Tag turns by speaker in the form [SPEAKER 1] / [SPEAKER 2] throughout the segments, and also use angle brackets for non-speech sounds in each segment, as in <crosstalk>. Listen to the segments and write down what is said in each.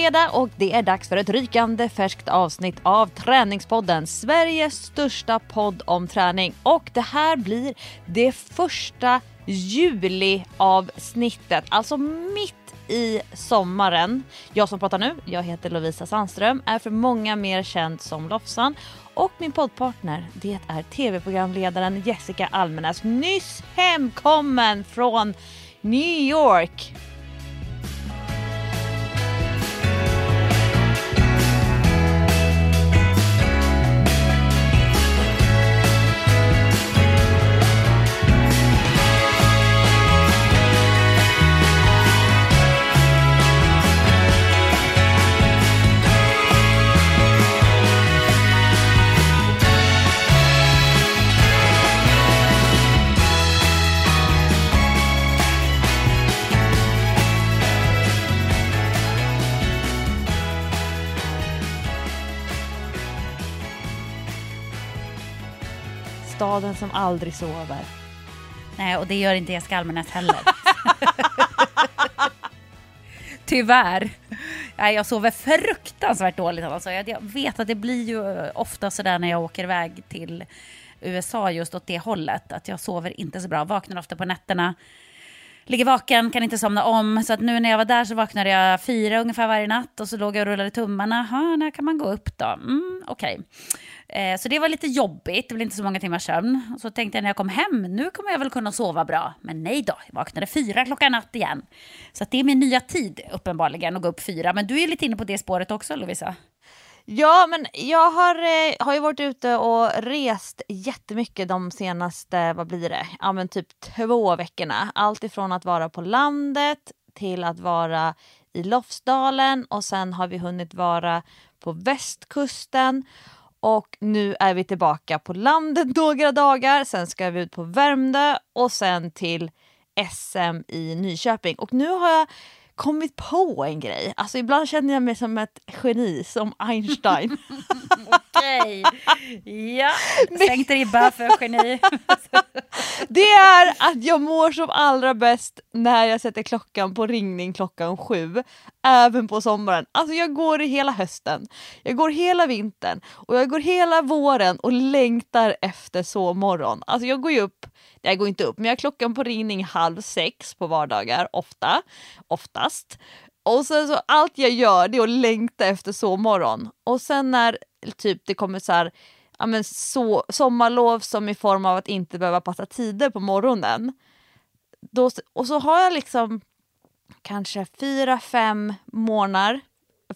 [SPEAKER 1] Det är fredag och det är dags för ett rykande färskt avsnitt av Träningspodden, Sveriges största podd om träning. Och det här blir det första juli-avsnittet, alltså mitt i sommaren. Jag som pratar nu, jag heter Lovisa Sandström, är för många mer känd som Lofsan och min poddpartner det är tv-programledaren Jessica Almenäs, nyss hemkommen från New York. Staden som aldrig sover.
[SPEAKER 2] Nej, och det gör inte Jessica Almenäs heller. <laughs> Tyvärr. Nej, jag sover fruktansvärt dåligt. Alltså. Jag vet att det blir ju eh, ofta sådär när jag åker iväg till USA just åt det hållet. Att jag sover inte så bra. Vaknar ofta på nätterna. Ligger vaken, kan inte somna om. Så att nu när jag var där så vaknade jag fyra ungefär varje natt. Och så låg jag och rullade tummarna. Ha, när kan man gå upp då? Mm, Okej. Okay. Eh, så det var lite jobbigt, det blev inte så många timmars sömn. Så tänkte jag när jag kom hem, nu kommer jag väl kunna sova bra. Men nej då, jag vaknade fyra klockan natt igen. Så det är min nya tid uppenbarligen att gå upp fyra. Men du är lite inne på det spåret också Lovisa.
[SPEAKER 1] Ja, men jag har, eh, har ju varit ute och rest jättemycket de senaste, vad blir det, ja men typ två veckorna. Allt ifrån att vara på landet till att vara i Lofsdalen och sen har vi hunnit vara på västkusten och nu är vi tillbaka på landet <laughs> några dagar. Sen ska vi ut på Värmdö och sen till SM i Nyköping. Och nu har jag kommit på en grej. Alltså ibland känner jag mig som ett geni, som Einstein. <laughs> <laughs>
[SPEAKER 2] Okej. Ja, sänkt ribba för geni
[SPEAKER 1] det är att jag mår som allra bäst när jag sätter klockan på ringning klockan sju. Även på sommaren. Alltså jag går hela hösten, jag går hela vintern och jag går hela våren och längtar efter sovmorgon. Alltså jag går ju upp jag går inte upp, men jag har klockan på ringning halv sex på vardagar, ofta, oftast. Och sen så allt jag gör det är att längta efter sovmorgon. Och sen när typ det kommer så här, ja men så, sommarlov som i form av att inte behöva passa tider på morgonen. Då, och så har jag liksom kanske fyra, fem månader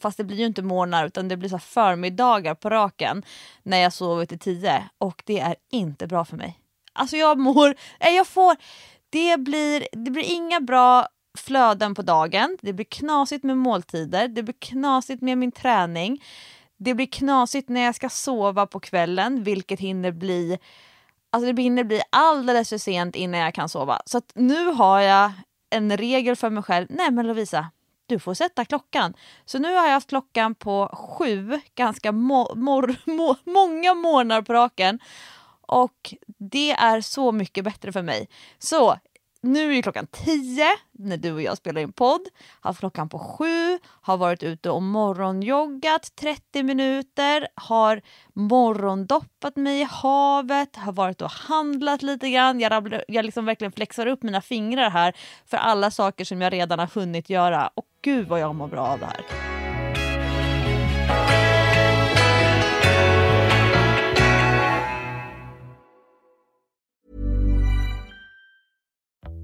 [SPEAKER 1] fast det blir ju inte morgnar utan det blir så förmiddagar på raken när jag sover till tio och det är inte bra för mig. Alltså jag mår, jag får, det blir, det blir inga bra flöden på dagen, det blir knasigt med måltider, det blir knasigt med min träning, det blir knasigt när jag ska sova på kvällen, vilket hinner bli Alltså det hinner bli alldeles för sent innan jag kan sova. Så att nu har jag en regel för mig själv. Nej men Lovisa, du får sätta klockan. Så nu har jag haft klockan på sju, ganska mo mor <laughs> må, många månader på raken. Och det är så mycket bättre för mig. Så nu är klockan tio när du och jag spelar in podd. Har haft klockan på sju, har varit ute och morgonjoggat 30 minuter, har morgondoppat mig i havet, har varit och handlat lite grann. Jag, rabblar, jag liksom verkligen flexar upp mina fingrar här för alla saker som jag redan har hunnit göra. Och gud vad jag mår bra av det här.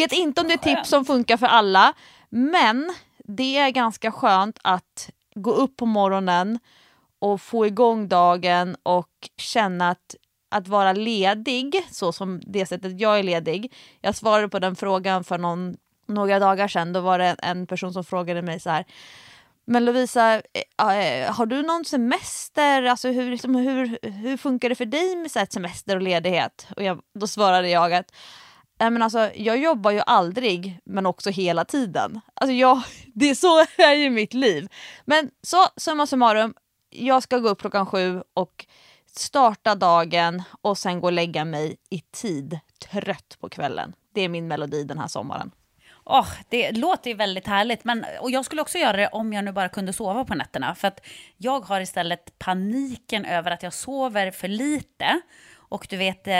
[SPEAKER 1] Vet inte om det är tips som funkar för alla, men det är ganska skönt att gå upp på morgonen och få igång dagen och känna att, att vara ledig, så som det sättet jag är ledig. Jag svarade på den frågan för någon, några dagar sedan. Då var det en person som frågade mig så här men Lovisa, äh, har du någon semester? Alltså hur, liksom, hur, hur funkar det för dig med så semester och ledighet? Och jag, då svarade jag att Nej, men alltså, jag jobbar ju aldrig men också hela tiden. Alltså jag, <laughs> det är så <laughs> är ju mitt liv. Men så summa summarum, jag ska gå upp klockan sju och starta dagen och sen gå och lägga mig i tid, trött på kvällen. Det är min melodi den här sommaren.
[SPEAKER 2] Oh, det låter ju väldigt härligt. Men, och jag skulle också göra det om jag nu bara kunde sova på nätterna. För att jag har istället paniken över att jag sover för lite. Och du vet, eh,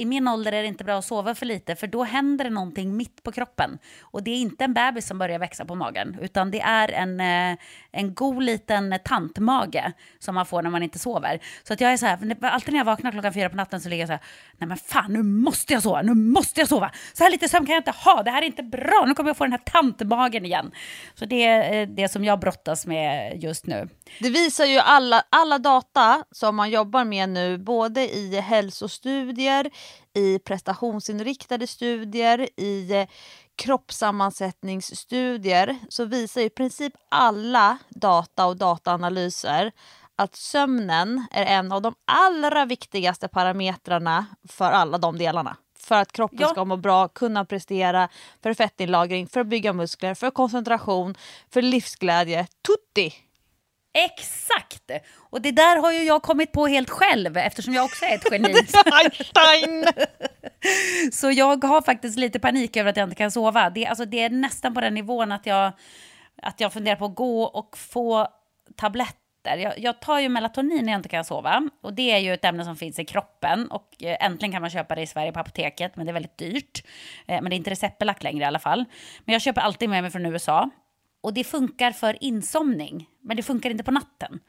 [SPEAKER 2] i min ålder är det inte bra att sova för lite för då händer det någonting mitt på kroppen. Och det är inte en bebis som börjar växa på magen utan det är en, eh, en god liten tantmage som man får när man inte sover. Så att jag är så här, alltid när jag vaknar klockan fyra på natten så ligger jag så här, nej men fan nu måste jag sova, nu måste jag sova. Så här lite sömn kan jag inte ha, det här är inte bra, nu kommer jag få den här tantmagen igen. Så det är eh, det som jag brottas med just nu.
[SPEAKER 1] Det visar ju alla, alla data som man jobbar med nu, både i hälsostudier, i prestationsinriktade studier, i eh, kroppssammansättningsstudier så visar i princip alla data och dataanalyser att sömnen är en av de allra viktigaste parametrarna för alla de delarna. För att kroppen ja. ska må bra, kunna prestera, för fettinlagring, för att bygga muskler, för koncentration, för livsglädje. Tutti!
[SPEAKER 2] Exakt! Och det där har ju jag kommit på helt själv eftersom jag också är ett geni. <laughs>
[SPEAKER 1] Einstein! <laughs>
[SPEAKER 2] så jag har faktiskt lite panik över att jag inte kan sova. Det, alltså, det är nästan på den nivån att jag, att jag funderar på att gå och få tabletter. Jag, jag, tar ju melatonin när jag inte kan sova. Och det är ju ett ämne som finns i kroppen. Och eh, äntligen kan man köpa det i Sverige på apoteket, men det är väldigt dyrt. Eh, men det är inte receptbelagt längre i alla fall. Men jag köper alltid med mig från USA. Och det funkar för insomning, men det funkar inte på natten.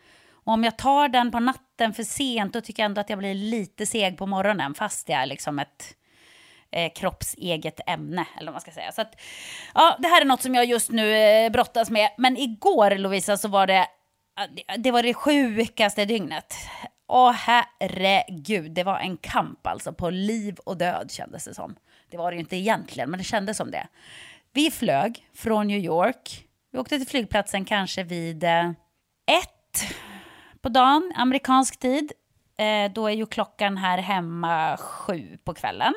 [SPEAKER 2] Och om jag tar den på natten för sent, då tycker jag ändå att jag blir lite seg på morgonen, fast det är liksom ett eh, kroppseget ämne, eller vad man ska säga. Så att, ja, det här är något som jag just nu eh, brottas med. Men igår, Lovisa, så var det, det var det sjukaste dygnet. Åh herregud, det var en kamp alltså på liv och död kändes det som. Det var det ju inte egentligen, men det kändes som det. Vi flög från New York vi åkte till flygplatsen kanske vid eh, ett på dagen, amerikansk tid. Eh, då är ju klockan här hemma sju på kvällen.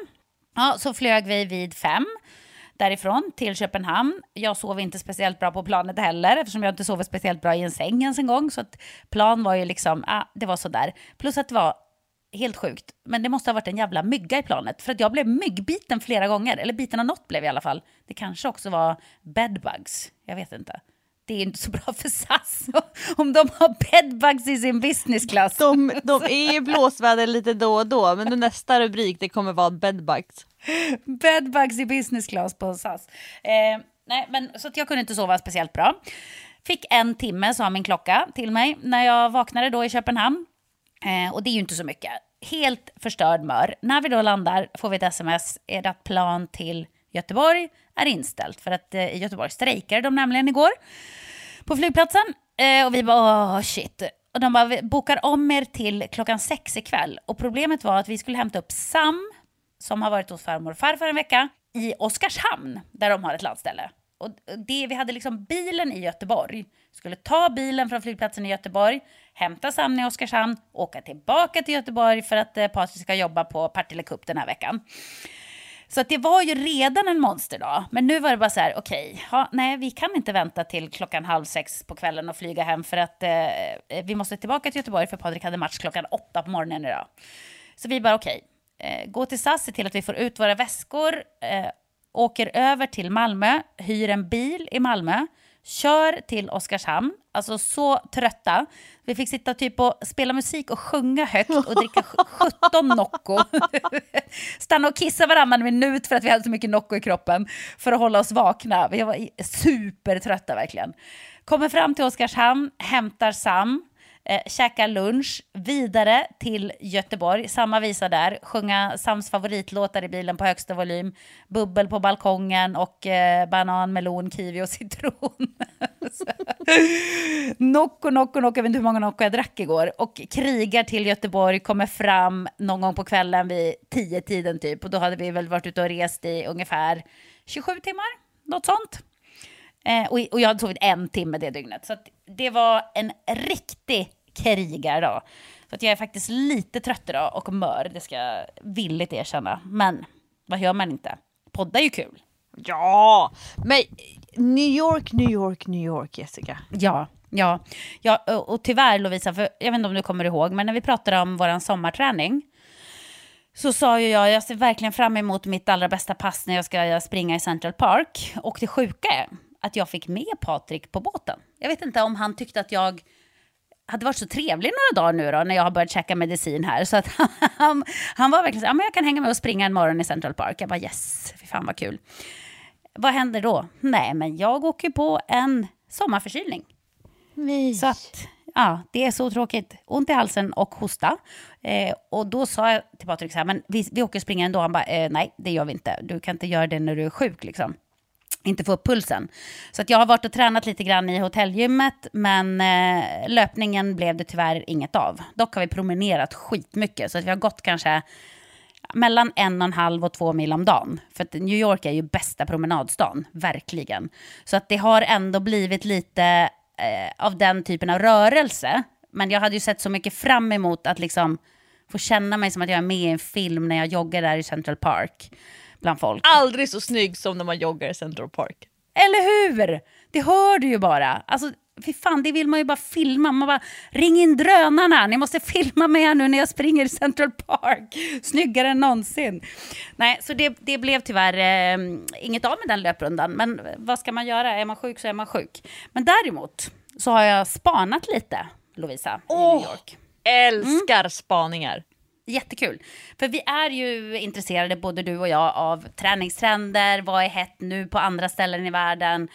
[SPEAKER 2] Ja, så flög vi vid fem därifrån till Köpenhamn. Jag sov inte speciellt bra på planet heller eftersom jag inte sov speciellt bra i en säng ens en gång. Så att plan var ju liksom, ah, det var sådär. Plus att det var helt sjukt, men det måste ha varit en jävla mygga i planet. För att jag blev myggbiten flera gånger, eller biten av något blev i alla fall. Det kanske också var bedbugs, jag vet inte. Det är inte så bra för SAS <laughs> om de har bedbugs i sin business class.
[SPEAKER 1] De, de <laughs> är i blåsväder lite då och då, men nästa rubrik det kommer vara bedbugs.
[SPEAKER 2] Bedbugs i business class på SAS. Eh, nej, men, så att jag kunde inte sova speciellt bra. Fick en timme, sa min klocka till mig, när jag vaknade då i Köpenhamn. Eh, och det är ju inte så mycket. Helt förstörd mör. När vi då landar får vi ett sms. Ert plan till Göteborg är inställt. För att eh, i Göteborg strejkade de nämligen igår på flygplatsen. Eh, och vi bara, oh, shit. Och de bara, bokar om er till klockan sex ikväll. Och problemet var att vi skulle hämta upp Sam, som har varit hos farmor och farfar en vecka, i Oskarshamn, där de har ett landställe. Och det, vi hade liksom bilen i Göteborg. Skulle ta bilen från flygplatsen i Göteborg, hämta Sanne i Oskarshamn, åka tillbaka till Göteborg för att eh, Patrik ska jobba på Partille Cup den här veckan. Så att det var ju redan en monsterdag. Men nu var det bara så här, okej, okay, nej, vi kan inte vänta till klockan halv sex på kvällen och flyga hem för att eh, eh, vi måste tillbaka till Göteborg för Patrik hade match klockan åtta på morgonen idag. Så vi bara, okej, okay, eh, gå till SAS, se till att vi får ut våra väskor, eh, åker över till Malmö, hyr en bil i Malmö, kör till Oskarshamn, alltså så trötta. Vi fick sitta typ och spela musik och sjunga högt och <laughs> dricka 17 Nocco. <laughs> Stanna och kissa varannan minut för att vi hade så mycket Nocco i kroppen för att hålla oss vakna. Vi var supertrötta verkligen. Kommer fram till Oskarshamn, hämtar Sam. Eh, käka lunch, vidare till Göteborg, samma visa där, sjunga Sams favoritlåtar i bilen på högsta volym, bubbel på balkongen och eh, banan, melon, kiwi och citron. <laughs> Nocco, Nocco, Nocco, jag vet inte hur många Nocco jag drack igår. Och krigar till Göteborg, kommer fram någon gång på kvällen vid tio tiden typ. Och då hade vi väl varit ute och rest i ungefär 27 timmar, något sånt. Eh, och, och jag hade sovit en timme det dygnet. Så det var en riktig krigardag. Så att jag är faktiskt lite trött idag och mör, det ska jag villigt erkänna. Men vad gör man inte? Podda är ju kul.
[SPEAKER 1] Ja, men New York, New York, New York, Jessica.
[SPEAKER 2] Ja, ja, ja och tyvärr Lovisa, för jag vet inte om du kommer ihåg, men när vi pratade om vår sommarträning så sa ju jag, jag ser verkligen fram emot mitt allra bästa pass när jag ska springa i Central Park. Och det sjuka är att jag fick med Patrik på båten. Jag vet inte om han tyckte att jag hade varit så trevlig några dagar nu då när jag har börjat käka medicin här. Så att <laughs> han, han var verkligen så ja men jag kan hänga med och springa en morgon i Central Park. Jag bara yes, fy fan vad kul. Vad händer då? Nej, men jag åker på en sommarförkylning.
[SPEAKER 1] Nej.
[SPEAKER 2] Så att, ja, det är så tråkigt. Ont i halsen och hosta. Eh, och då sa jag till Patrik så här, men vi, vi åker och springer ändå. Han bara, eh, nej, det gör vi inte. Du kan inte göra det när du är sjuk liksom inte få upp pulsen. Så att jag har varit och tränat lite grann i hotellgymmet, men eh, löpningen blev det tyvärr inget av. Dock har vi promenerat skitmycket, så att vi har gått kanske mellan en och en halv och två mil om dagen. För att New York är ju bästa promenadstan, verkligen. Så att det har ändå blivit lite eh, av den typen av rörelse. Men jag hade ju sett så mycket fram emot att liksom få känna mig som att jag är med i en film när jag joggar där i Central Park bland folk.
[SPEAKER 1] Aldrig så snygg som när man joggar i Central Park.
[SPEAKER 2] Eller hur? Det hör du ju bara. Alltså, fy fan, det vill man ju bara filma. Man bara, ring in drönarna, ni måste <laughs> filma mig nu när jag springer i Central Park. Snyggare än någonsin. Nej, så det, det blev tyvärr eh, inget av med den löprundan. Men vad ska man göra? Är man sjuk så är man sjuk. Men däremot så har jag spanat lite, Lovisa, i
[SPEAKER 1] Åh,
[SPEAKER 2] New York.
[SPEAKER 1] Älskar
[SPEAKER 2] Mm.
[SPEAKER 1] spaningar.
[SPEAKER 2] Jättekul. För vi är ju intresserade, både du och jag, av träningstrender, vad är hett nu på andra ställen i världen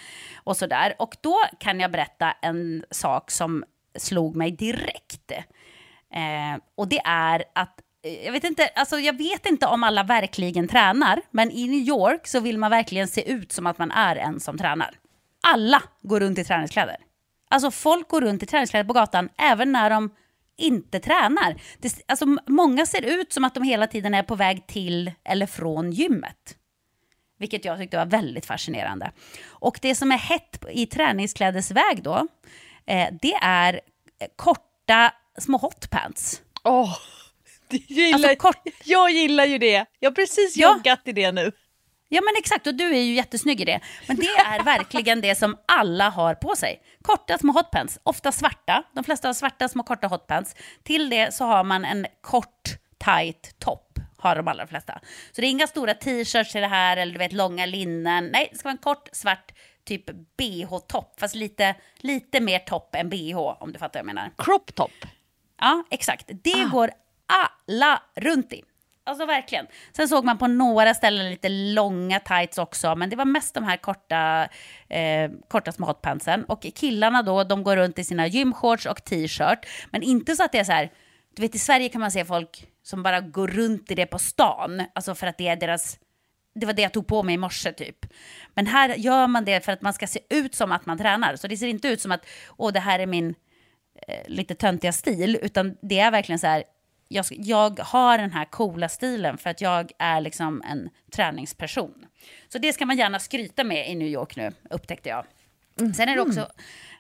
[SPEAKER 2] och sådär. Och då kan jag berätta en sak som slog mig direkt. Eh, och det är att eh, jag vet, inte, alltså jag vet inte om alla verkligen tränar, men i New York så vill man verkligen se ut som att man är en som tränar. Alla går runt i träningskläder. Alltså folk går runt i träningskläder på gatan även när de inte tränar. Det, alltså, många ser ut som att de hela tiden är på väg till eller från gymmet. Vilket jag tyckte var väldigt fascinerande. Och det som är hett i träningsklädesväg då, eh, det är eh, korta små hotpants.
[SPEAKER 1] Åh, <laughs> gillar,
[SPEAKER 2] Alltså, kort-
[SPEAKER 1] jag gillar ju det. Jag har precis
[SPEAKER 2] Ja.
[SPEAKER 1] joggat i det nu.
[SPEAKER 2] Ja men exakt, och du är ju jättesnygg i det. Men det är verkligen det som alla har på sig. Korta små hotpants, ofta svarta. De flesta har svarta små korta hotpants. Till det så har man en kort tight topp, har de allra flesta. Så det är inga stora t-shirts i det här eller du vet långa linnen. Nej, det ska vara en kort svart typ bh-topp, fast lite, lite mer topp än bh om du fattar vad jag menar.
[SPEAKER 1] Crop top.
[SPEAKER 2] Ja, exakt. Det går alla runt i. Alltså verkligen. Sen såg man på några ställen lite långa tights också, men det var mest de här korta, eh, korta små hotpantsen. Och killarna då, de går runt i sina gymshorts och t-shirt, men inte så att det är så här, du vet i Sverige kan man se folk som bara går runt i det på stan, alltså för att det är deras det var det jag tog på mig i morse typ. Men här gör man det för att man ska se ut som att man tränar. Så det ser inte ut som att, åh det här är min eh, lite töntiga stil, utan det är verkligen så här, jag, jag har den här coola stilen för att jag är liksom en träningsperson. Så det ska man gärna skryta med i New York nu, upptäckte jag. Sen är det också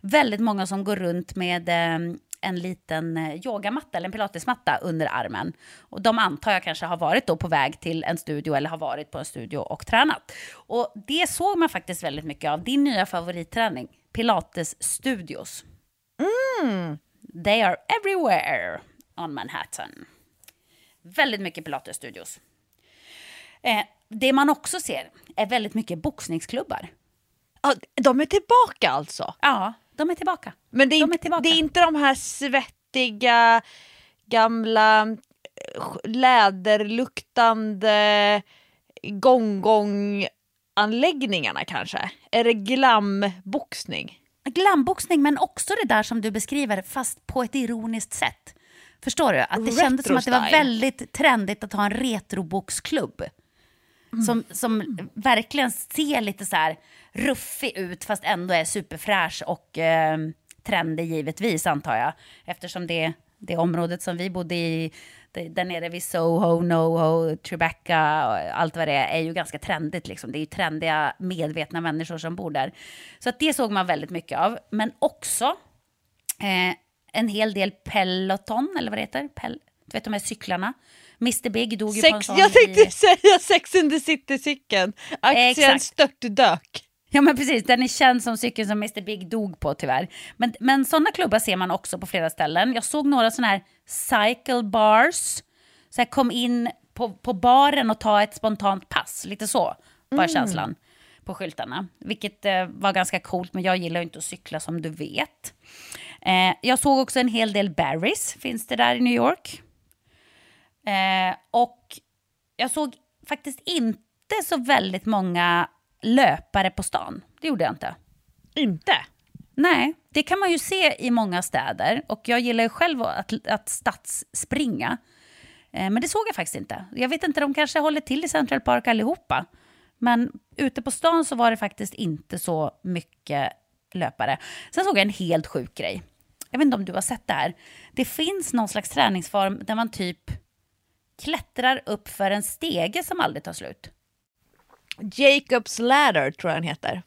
[SPEAKER 2] väldigt många som går runt med eh, en liten eh, yogamatta eller en pilatesmatta under armen. Och de antar jag kanske har varit då på väg till en studio eller har varit på en studio och tränat. Och det såg man faktiskt väldigt mycket av. Din nya favoritträning, Pilates Studios. They are everywhere on Manhattan. Väldigt mycket Pilates-studios. Eh, det man också ser är väldigt mycket boxningsklubbar.
[SPEAKER 1] Ja, de är tillbaka alltså.
[SPEAKER 2] Ja, de är tillbaka.
[SPEAKER 1] Men det är,
[SPEAKER 2] De är
[SPEAKER 1] inte,
[SPEAKER 2] tillbaka.
[SPEAKER 1] det är inte de här svettiga, gamla, eh, läderluktande gonggong-anläggningarna kanske? Är det glamboxning?
[SPEAKER 2] glamboxning men också det där som du beskriver fast på ett ironiskt sätt. Förstår du? Att det kändes som att det var väldigt trendigt att ha en retroboxklubb. Som, som verkligen ser lite så här ruffig ut fast ändå är superfräsch och eh, trendig givetvis antar jag. Eftersom det, det området som vi bodde i, det, där nere vid Soho, NoHo, Tribeca och allt vad det är, är ju ganska trendigt. Liksom. Det är ju trendiga, medvetna människor som bor där. Så att det såg man väldigt mycket av. Men också eh, en hel del Peloton, eller vad det heter. Pel, du vet de här cyklarna. Mr Big dog ju på en
[SPEAKER 1] Sex,
[SPEAKER 2] sån
[SPEAKER 1] jag tänkte
[SPEAKER 2] i...
[SPEAKER 1] säga Sex in the City-cykeln. Aktien
[SPEAKER 2] Exakt.
[SPEAKER 1] störtdök.
[SPEAKER 2] Ja men precis, den är känd som cykeln som Mr Big dog på tyvärr. Men, men sådana klubbar ser man också på flera ställen. Jag såg några sådana här cycle bars. Så jag kom in på, på baren och ta ett spontant pass, lite så var känslan på skyltarna. Vilket eh, var ganska coolt, men jag gillar ju inte att cykla som du vet. Eh, jag såg också en hel del Barry's, finns det där i New York. Eh, och jag såg faktiskt inte så väldigt många löpare på stan. Det gjorde jag inte.
[SPEAKER 1] Inte?
[SPEAKER 2] Nej, det kan man ju se i många städer. Och jag gillar ju själv att, att stadsspringa. Eh, men det såg jag faktiskt inte. Jag vet inte, de kanske håller till i Central Park allihopa. Men ute på stan så var det faktiskt inte så mycket löpare. Sen såg jag en helt sjuk grej. Jag vet inte om du har sett det här. Det finns någon slags träningsform där man typ klättrar upp för en stege som aldrig tar slut.
[SPEAKER 1] Jacobs ladder tror jag den heter.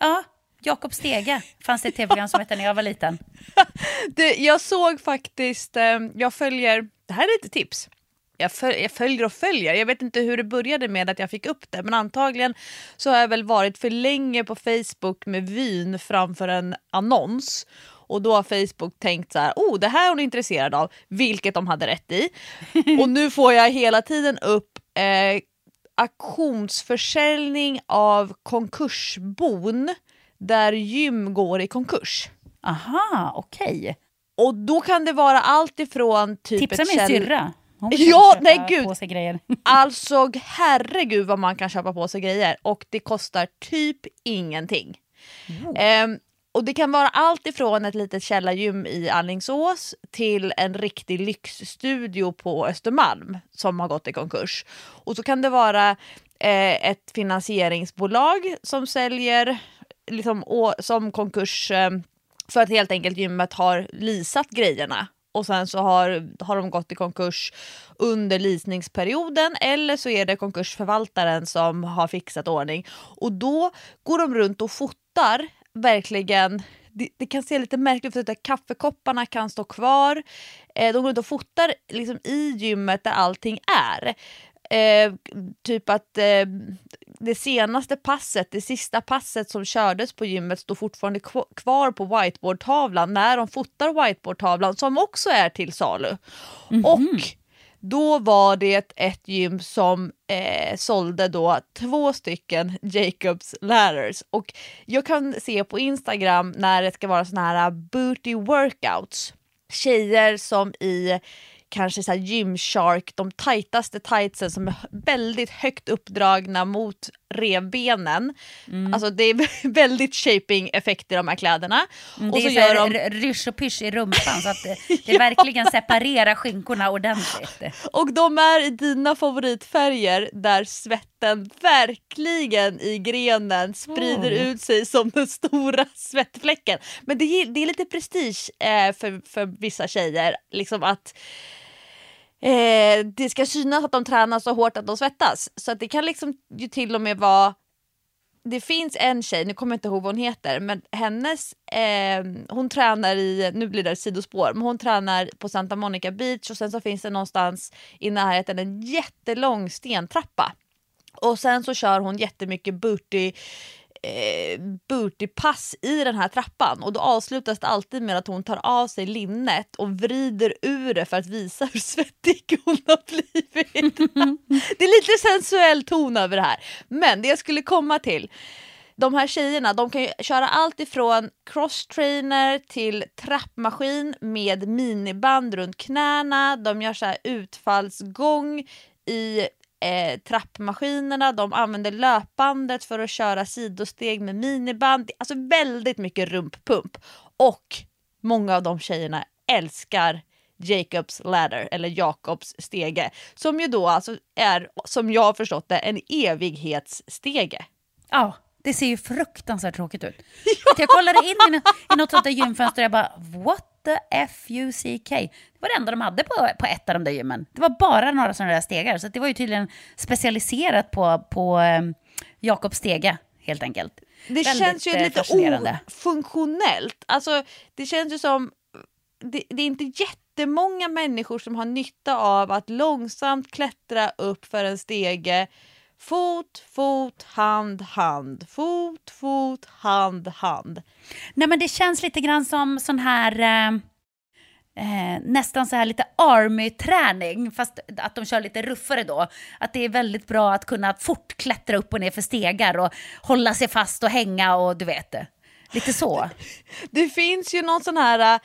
[SPEAKER 2] Ja, Jakob Stege fanns det ett tv-program som hette när jag var liten. <laughs>
[SPEAKER 1] Det, jag såg faktiskt, eh, jag följer, det här är lite tips. Jag, föl, jag följer och följer, jag vet inte hur det började med att jag fick upp det men antagligen så har jag väl varit för länge på Facebook med vyn framför en annons. Och då har Facebook tänkt så här, oh det här är hon intresserad av, vilket de hade rätt i. <laughs> Och nu får jag hela tiden upp eh, auktionsförsäljning av konkursbon där gym går i konkurs.
[SPEAKER 2] Aha, okej.
[SPEAKER 1] Och då kan det vara allt ifrån typ
[SPEAKER 2] Tipsa min
[SPEAKER 1] käll-
[SPEAKER 2] syrra. Hon <laughs>
[SPEAKER 1] Ja, nej, gud.
[SPEAKER 2] på sig grejer. <laughs>
[SPEAKER 1] Alltså herregud vad man kan köpa på sig grejer och det kostar typ ingenting. Ehm, och det kan vara allt ifrån ett litet källargym i Alingsås till en riktig lyxstudio på Östermalm som har gått i konkurs. Och så kan det vara eh, ett finansieringsbolag som säljer liksom, å, som konkurs eh, för att helt enkelt gymmet har lisat grejerna och sen så har, har de gått i konkurs under lisningsperioden eller så är det konkursförvaltaren som har fixat ordning. Och då går de runt och fotar verkligen det, det kan se lite märkligt ut att kaffekopparna kan stå kvar. Eh, de går runt och fotar liksom i gymmet där allting är. Eh, typ att eh, det senaste passet, det sista passet som kördes på gymmet står fortfarande kv- kvar på whiteboardtavlan när de fotar whiteboardtavlan som också är till salu. Och då var det ett gym som eh, sålde då två stycken Jacobs ladders. Och jag kan se på Instagram när det ska vara såna här booty workouts. Tjejer som i kanske så här Gymshark, de tajtaste tightsen som är väldigt högt uppdragna mot revbenen. Alltså det är <laughs> väldigt shaping effekt i de här kläderna.
[SPEAKER 2] Mm,
[SPEAKER 1] och
[SPEAKER 2] det
[SPEAKER 1] så
[SPEAKER 2] är så
[SPEAKER 1] gör de...
[SPEAKER 2] rysch och pysch i rumpan så att det, <laughs> det verkligen separerar skinkorna ordentligt. <laughs>
[SPEAKER 1] Och de är i dina favoritfärger där svetten verkligen i grenen sprider ut sig som den stora svettfläcken. Men det är, det är lite prestige eh, för, för vissa tjejer liksom att eh, det ska synas att de tränar så hårt att de svettas. Så att det kan liksom ju till och med vara det finns en tjej, nu kommer jag inte ihåg vad hon heter, men hennes, eh, hon tränar i, nu blir det sidospår, men hon tränar på Santa Monica Beach och sen så finns det någonstans i närheten en jättelång stentrappa. Och sen så kör hon jättemycket booty, eh, bootypass i den här trappan och då avslutas det alltid med att hon tar av sig linnet och vrider ur det för att visa hur svettig hon har blivit. <laughs> det är lite sensuell ton över det här. Men det jag skulle komma till de här tjejerna de kan ju köra allt ifrån crosstrainer till trappmaskin med miniband runt knäna. De gör så här utfallsgång i eh, trappmaskinerna, de använder löpbandet för att köra sidosteg med miniband. Alltså väldigt mycket rumppump. Och många av de tjejerna älskar Jacobs ladder eller Jakobs stege som ju då alltså är, som jag har förstått det, en evighetsstege.
[SPEAKER 2] Ja, det ser ju fruktansvärt tråkigt ut. <laughs> Att jag kollade in i, i något sånt där gymfönster och jag bara what the F-U-C-K. Det var det enda de hade på, på ett av de där gymmen. Det var bara några sådana där stegar. Så det var ju tydligen specialiserat på, på um, Jakobs stege helt enkelt.
[SPEAKER 1] Det Väldigt, känns ju eh, lite ofunktionellt. Alltså, det känns ju som... Det, det är inte jättemånga människor som har nytta av att långsamt klättra upp för en stege Fot, fot, hand, hand. Fot, fot, hand, hand.
[SPEAKER 2] Nej men det känns lite grann som sån här... Eh, eh, nästan så här lite army-träning, fast att de kör lite ruffare då. Att det är väldigt bra att kunna fort klättra upp och ner för stegar och hålla sig fast och hänga och du vet det. Lite så. <laughs>
[SPEAKER 1] Det finns ju någon sån här uh,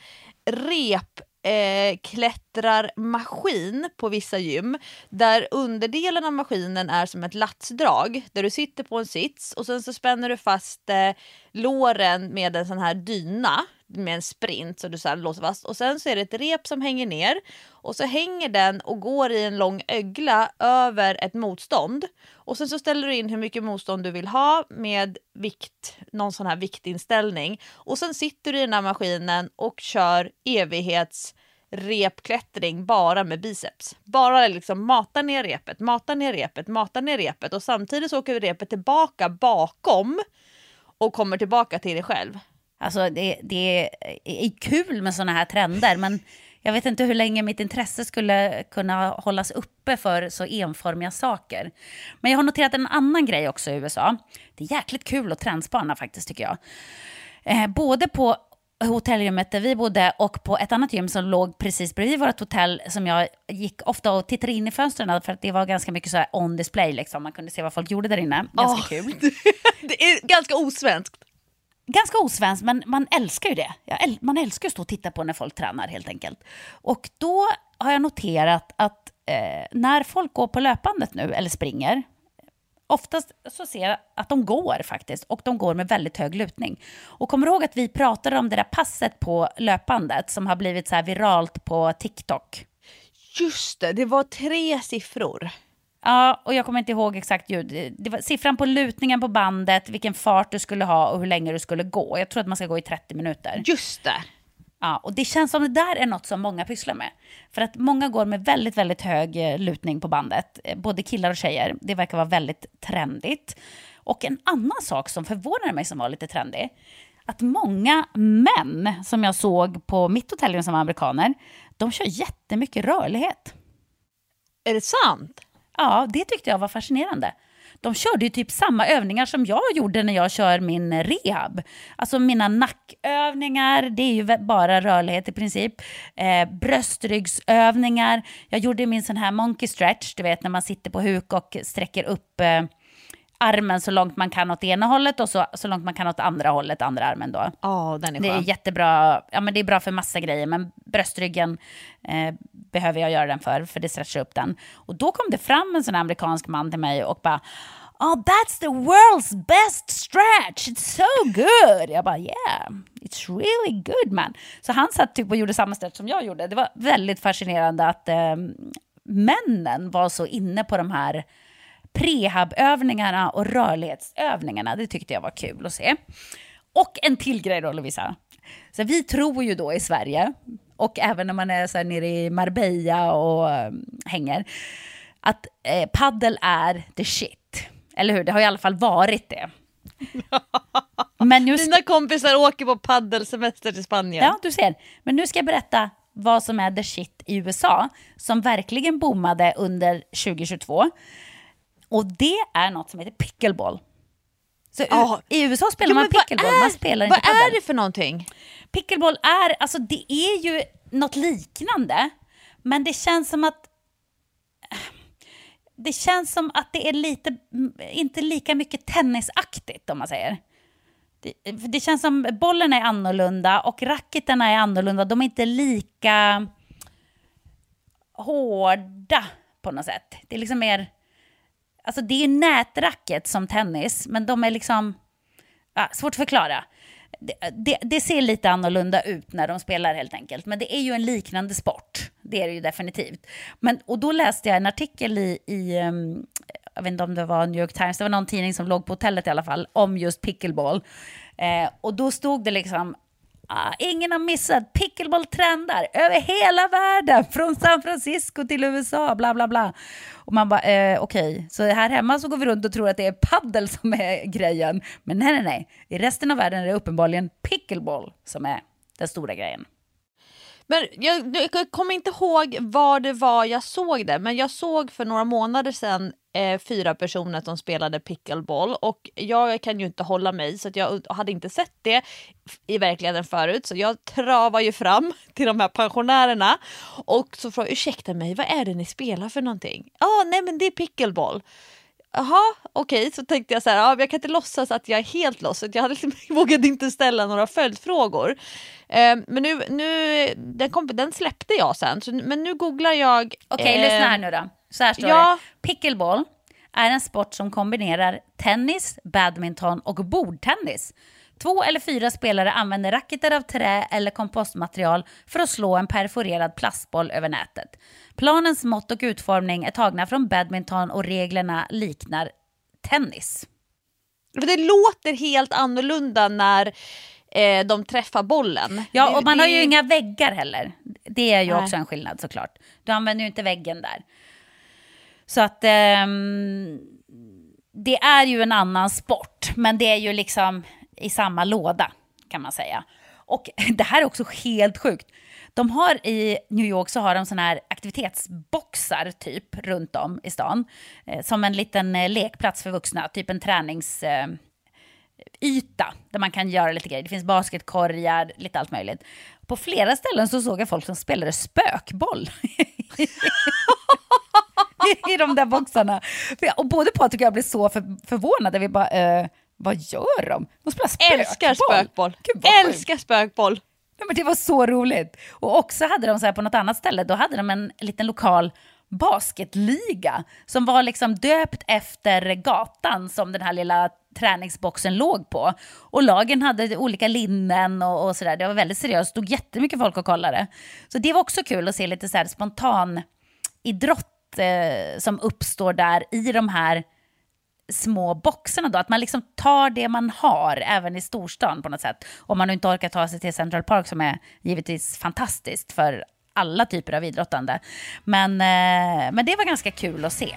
[SPEAKER 1] rep eh, klättrarmaskin på vissa gym där underdelen av maskinen är som ett latsdrag där du sitter på en sits och sen så spänner du fast eh, låren med en sån här dyna med en sprint så du så låser fast. Och sen så är det ett rep som hänger ner. Och så hänger den och går i en lång ögla över ett motstånd. Och sen så ställer du in hur mycket motstånd du vill ha med vikt, någon sån här viktinställning. Och sen sitter du i den här maskinen och kör evighets repklättring bara med biceps. Bara liksom mata ner repet, mata ner repet, mata ner repet. Och samtidigt så åker repet tillbaka bakom och kommer tillbaka till dig själv.
[SPEAKER 2] Alltså det, det är kul med sådana här trender men jag vet inte hur länge mitt intresse skulle kunna hållas uppe för så enformiga saker. Men jag har noterat en annan grej också i USA. Det är jäkligt kul att trendspana faktiskt tycker jag. Eh, både på hotellrummet där vi bodde och på ett annat gym som låg precis bredvid vårt hotell som jag gick ofta och tittade in i fönstren för att det var ganska mycket så här on display liksom. Man kunde se vad folk gjorde där inne. Ganska oh, kul. <laughs>
[SPEAKER 1] det är ganska osvenskt.
[SPEAKER 2] Ganska osvenskt, men man älskar ju det. Man älskar att stå och titta på när folk tränar helt enkelt. Och då har jag noterat att eh, när folk går på löpandet nu, eller springer, Oftast så ser jag att de går faktiskt och de går med väldigt hög lutning. Och kommer du ihåg att vi pratade om det där passet på löpandet som har blivit så här viralt på TikTok?
[SPEAKER 1] Just det, det var tre siffror.
[SPEAKER 2] Ja, och jag kommer inte ihåg exakt ljud. Det var siffran på lutningen på bandet, vilken fart du skulle ha och hur länge du skulle gå. Jag tror att man ska gå i 30 minuter.
[SPEAKER 1] Just det.
[SPEAKER 2] Ja, och det känns som det där är något som många pysslar med. För att många går med väldigt, väldigt hög eh, lutning på bandet. Eh, både killar och tjejer. Det verkar vara väldigt trendigt. Och en annan sak som förvånar mig som var lite trendig. Att många män som jag såg på mitt hotellrum som var amerikaner, de kör jättemycket rörlighet.
[SPEAKER 1] Är det sant?
[SPEAKER 2] Ja, det tyckte jag var fascinerande de körde ju typ samma övningar som jag gjorde när jag kör min rehab. Alltså mina nackövningar, det är ju bara rörlighet i princip. Eh, bröstryggsövningar. Jag gjorde min sån här monkey stretch, du vet när man sitter på huk och sträcker upp eh, armen så långt man kan åt ena hållet och så, så långt man kan åt andra hållet, andra armen då.
[SPEAKER 1] Oh, den är
[SPEAKER 2] Det är jättebra, ja men det är bra för massa grejer, men bröstryggen eh, behöver jag göra den för, för det stretchar upp den. Och då kom det fram en sån här amerikansk man till mig och bara Oh, that's the world's best stretch, it's so good! Jag bara yeah, it's really good man. Så han satt typ och gjorde samma stretch som jag gjorde. Det var väldigt fascinerande att eh, männen var så inne på de här prehabövningarna och rörlighetsövningarna. Det tyckte jag var kul att se. Och en till grej då, Lovisa. Så vi tror ju då i Sverige, och även när man är så här nere i Marbella och um, hänger, att eh, paddel är the shit. Eller hur? Det har i alla fall varit det. <laughs>
[SPEAKER 1] Men just... Dina kompisar åker på paddelsemester till Spanien.
[SPEAKER 2] Ja, du ser. Men nu ska jag berätta vad som är the shit i USA, som verkligen boomade under 2022. Och det är något som heter pickleball. Så oh. I USA spelar jo, man pickleball, är, man spelar inte
[SPEAKER 1] Vad är det för någonting?
[SPEAKER 2] Pickleball är, alltså det är ju något liknande, men det känns som att det känns som att det är lite, inte lika mycket tennisaktigt om man säger. Det, det känns som bollen är annorlunda och racketarna är annorlunda. De är inte lika hårda på något sätt. Det är liksom mer alltså det är ju nätracket som tennis, men de är liksom, ja, svårt att förklara. Det, det, ser lite annorlunda ut när de spelar helt enkelt, men det är ju en liknande sport. Det är det ju definitivt. Men, och då läste jag en artikel i, i um, jag vet inte om det var New York Times, det var någon tidning som låg på hotellet i alla fall, om just pickleball. Eh, och då stod det liksom Ah, ingen har missat, pickleball trendar över hela världen, från San Francisco till USA, bla bla bla. Och man bara, eh, okej, okay. så här hemma så går vi runt och tror att det är paddel som är <laughs> grejen. Men nej, nej, nej, i resten av världen är det uppenbarligen pickleball som är den stora grejen.
[SPEAKER 1] Men jag, jag kommer inte ihåg var det var jag såg det, men jag såg för några månader sedan eh, fyra personer som spelade pickleball och jag kan ju inte hålla mig så jag hade inte sett det i verkligheten förut så jag travar ju fram <laughs> till de här pensionärerna och så frågar ursäkta mig, vad är det ni spelar för någonting? Ja, ah, nej men det är pickleball. Jaha, okej, okay. så tänkte jag så här, ja, jag kan inte låtsas att jag är helt loss. Jag hade liksom, <laughs> vågade inte ställa några följdfrågor. Eh, men nu, nu den, kom, den släppte jag sen, så, men nu googlar jag.
[SPEAKER 2] Okej, okay, eh, lyssna här nu då. Så här står ja. det. Pickleball är en sport som kombinerar tennis, badminton och bordtennis. Två eller fyra spelare använder racketar av trä eller kompostmaterial för att slå en perforerad plastboll över nätet. Planens mått och utformning är tagna från badminton och reglerna liknar tennis.
[SPEAKER 1] Det låter helt annorlunda när eh, de träffar bollen.
[SPEAKER 2] Ja, och man har ju inga väggar heller. Det är ju också en skillnad såklart. Du använder ju inte väggen där. Så att eh, det är ju en annan sport, men det är ju liksom i samma låda kan man säga. Och <laughs> det här är också helt sjukt. De har i New York så har de såna här aktivitetsboxar typ runt om i stan. Eh, som en liten eh, lekplats för vuxna, typ en träningsyta eh, där man kan göra lite grejer. Det finns basketkorgar, lite allt möjligt. På flera ställen så såg jag folk som spelade spökboll. <laughs> <laughs> I de där boxarna. Och både Patrik och jag blev så för, förvånade. Vi bara, eh, vad gör de? De spelar spökboll.
[SPEAKER 1] Älskar spökboll. Gud, Älskar spökboll.
[SPEAKER 2] Ja, men det var så roligt. Och också hade de så här på något annat ställe, då hade de en liten lokal basketliga som var liksom döpt efter gatan som den här lilla träningsboxen låg på. Och lagen hade olika linnen och, och sådär. Det var väldigt seriöst. Det stod jättemycket folk och kollade. Så det var också kul att se lite så här spontan idrott eh, som uppstår där i de här små boxarna då, att man liksom tar det man har även i storstan på något sätt. Om man nu inte orkar ta sig till Central Park som är givetvis fantastiskt för alla typer av idrottande. Men, eh, men det var ganska kul att se.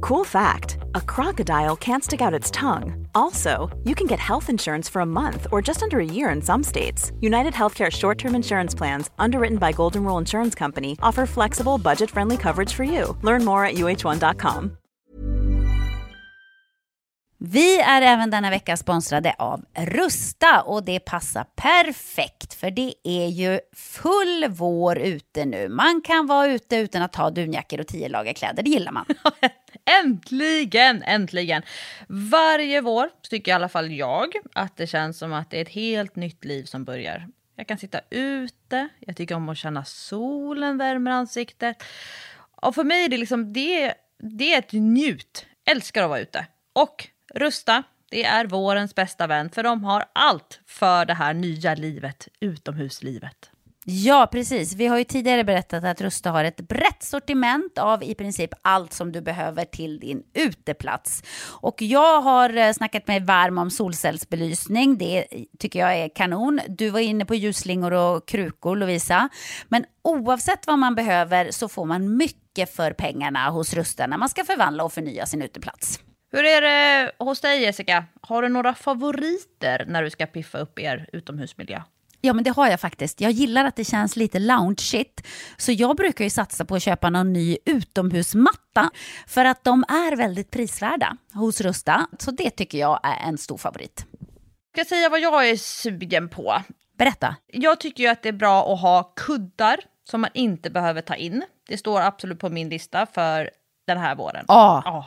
[SPEAKER 3] Cool fact a crocodile can't stick out its tongue. Also, you can get health insurance for a month or just under a year in some states. United Healthcare short term insurance plans, underwritten by Golden Rule Insurance Company, offer flexible, budget friendly coverage for you. Learn more at uh1.com.
[SPEAKER 2] Vi är även denna vecka sponsrade av Rusta och det passar perfekt för det är ju full vår ute nu. Man kan vara ute utan att ha dunjackor och tio lager kläder, det gillar man. <laughs>
[SPEAKER 1] Äntligen, äntligen! Varje vår tycker i alla fall jag att det känns som att det är ett helt nytt liv som börjar. Jag kan sitta ute, jag tycker om att känna solen värmer ansiktet. Och för mig är det liksom, det, det är ett njut. Älskar att vara ute. Och Rusta, Det är vårens bästa vän för de har allt för det här nya livet, utomhuslivet.
[SPEAKER 2] Ja, precis. Vi har ju tidigare berättat att Rusta har ett brett sortiment av i princip allt som du behöver till din uteplats. Och jag har eh, snackat mig varm om solcellsbelysning. Det tycker jag är kanon. Du var inne på ljusslingor och krukor, Lovisa. Men oavsett vad man behöver så får man mycket för pengarna hos Rusta när man ska förvandla och förnya sin uteplats.
[SPEAKER 1] Hur är det hos dig Jessica? Har du några favoriter när du ska piffa upp er utomhusmiljö?
[SPEAKER 2] Ja, men det har jag faktiskt. Jag gillar att det känns lite loungeigt. Så jag brukar ju satsa på att köpa någon ny utomhusmatta. För att de är väldigt prisvärda hos Rusta. Så det tycker jag är en stor favorit.
[SPEAKER 1] Ska jag säga vad jag är sugen på?
[SPEAKER 2] Berätta.
[SPEAKER 1] Jag tycker ju att det är bra att ha kuddar som man inte behöver ta in. Det står absolut på min lista för den här våren.
[SPEAKER 2] Ja.
[SPEAKER 1] Ja.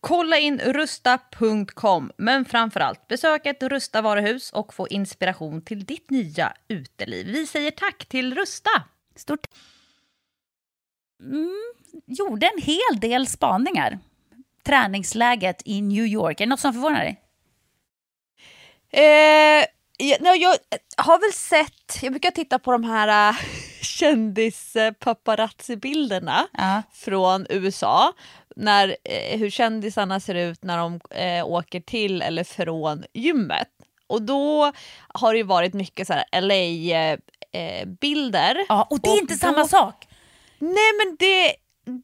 [SPEAKER 1] Kolla in rusta.com, men framförallt besök ett Rusta varuhus och få inspiration till ditt nya uteliv. Vi säger tack till Rusta!
[SPEAKER 2] Stort. Mm, gjorde en hel del spaningar. Träningsläget i New York, är det något som förvånar dig?
[SPEAKER 1] Eh, ja, no, jag har väl sett, jag brukar titta på de här <laughs> uh, kändis paparazzi-bilderna
[SPEAKER 2] Ja.
[SPEAKER 1] från USA. När, eh, hur kändisarna ser ut när de eh, åker till eller från gymmet. Och då har det ju varit mycket så LA-bilder.
[SPEAKER 2] Ja, och det är inte samma sak.
[SPEAKER 1] Nej men det,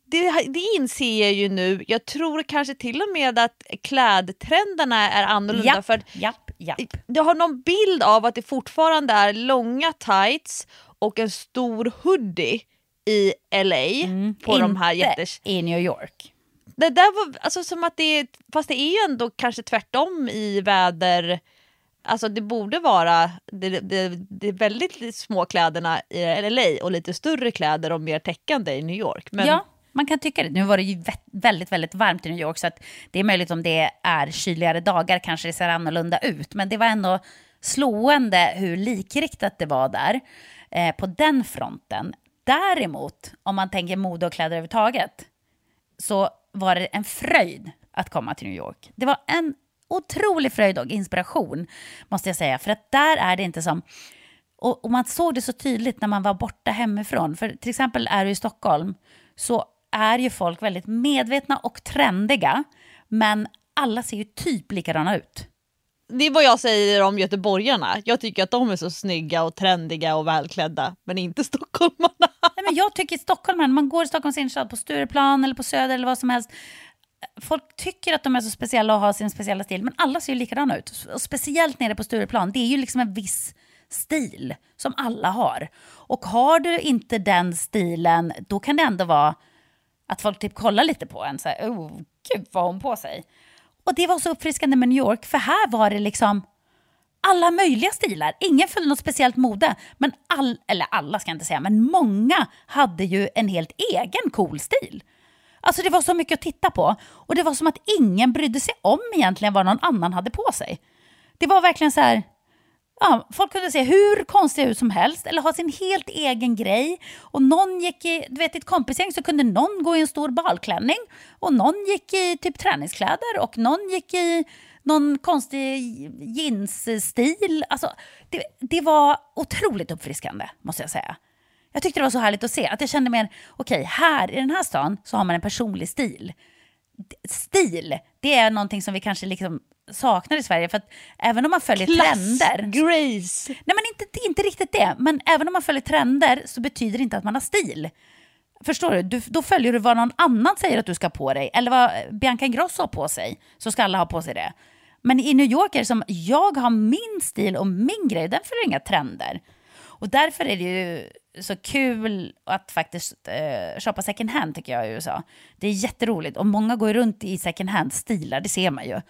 [SPEAKER 1] det, det inser jag ju nu. Jag tror kanske till och med att klädtrenderna är annorlunda.
[SPEAKER 2] Japp,
[SPEAKER 1] För
[SPEAKER 2] japp, japp.
[SPEAKER 1] jag har någon bild av att det fortfarande är långa tights och en stor hoodie i LA på de här
[SPEAKER 2] Inte
[SPEAKER 1] jättes...
[SPEAKER 2] i New York.
[SPEAKER 1] Det där var alltså som att det fast det är ju ändå kanske tvärtom i väder, alltså det borde vara, det, det, det är väldigt små kläderna i LA och lite större kläder och mer täckande i New York. Men
[SPEAKER 2] Ja, man kan tycka det. Nu var det ju väldigt, väldigt varmt i New York så att det är möjligt om det är kyligare dagar kanske det ser annorlunda ut. Men det var ändå slående hur likriktat det var där eh, på den fronten. Däremot, om man tänker mode och kläder överhuvudtaget, så var det en fröjd att komma till New York. Det var en otrolig fröjd och inspiration, måste jag säga. För att där är det inte som... Och, och man såg det så tydligt när man var borta hemifrån. För till exempel är du i Stockholm så är ju folk väldigt medvetna och trendiga. Men alla ser ju typ likadana ut.
[SPEAKER 1] Det är vad jag säger om göteborgarna. Jag tycker att de är så snygga och trendiga och välklädda, men inte stockholmarna.
[SPEAKER 2] Nej, men jag tycker stockholmarna, när man går i Stockholms innerstad på Stureplan eller på Söder eller vad som helst. Folk tycker att de är så speciella och har sin speciella stil, men alla ser ju likadana ut. Och speciellt nere på Stureplan, det är ju liksom en viss stil som alla har. Och har du inte den stilen, då kan det ändå vara att folk typ kollar lite på en. Så här, oh, gud vad har hon på sig? Och det var så uppfriskande med New York, för här var det liksom alla möjliga stilar. Ingen följde något speciellt mode. Men all, eller alla ska jag inte säga, men många hade ju en helt egen cool stil. Alltså det var så mycket att titta på. Och det var som att ingen brydde sig om egentligen vad någon annan hade på sig. Det var verkligen så här, ja, folk kunde se hur konstiga ut som helst eller ha sin helt egen grej. Och någon gick i, du vet i ett kompisgäng så kunde någon gå i en stor balklänning och någon gick i typ träningskläder och någon gick i någon konstig jeansstil. Alltså, det, det var otroligt uppfriskande måste jag säga. Jag tyckte det var så härligt att se att jag kände mer, okej, här i den här stan så har man en personlig stil. Stil, det är någonting som vi kanske liksom saknar i Sverige. För att även om man följer
[SPEAKER 1] Klass,
[SPEAKER 2] trender...
[SPEAKER 1] Grace.
[SPEAKER 2] Nej, men inte, inte riktigt det. Men även om man följer trender så betyder det inte att man har stil. Förstår du? du? Då följer du vad någon annan säger att du ska på dig. Eller vad Bianca Ingrosso har på sig. Så ska alla ha på sig det. Men i New York är det som, jag har min stil och min grej, den följer inga trender. Och därför är det ju så kul att faktiskt eh, shoppa second hand tycker jag i USA. Det är jätteroligt och många går runt i second hand-stilar, det ser man ju.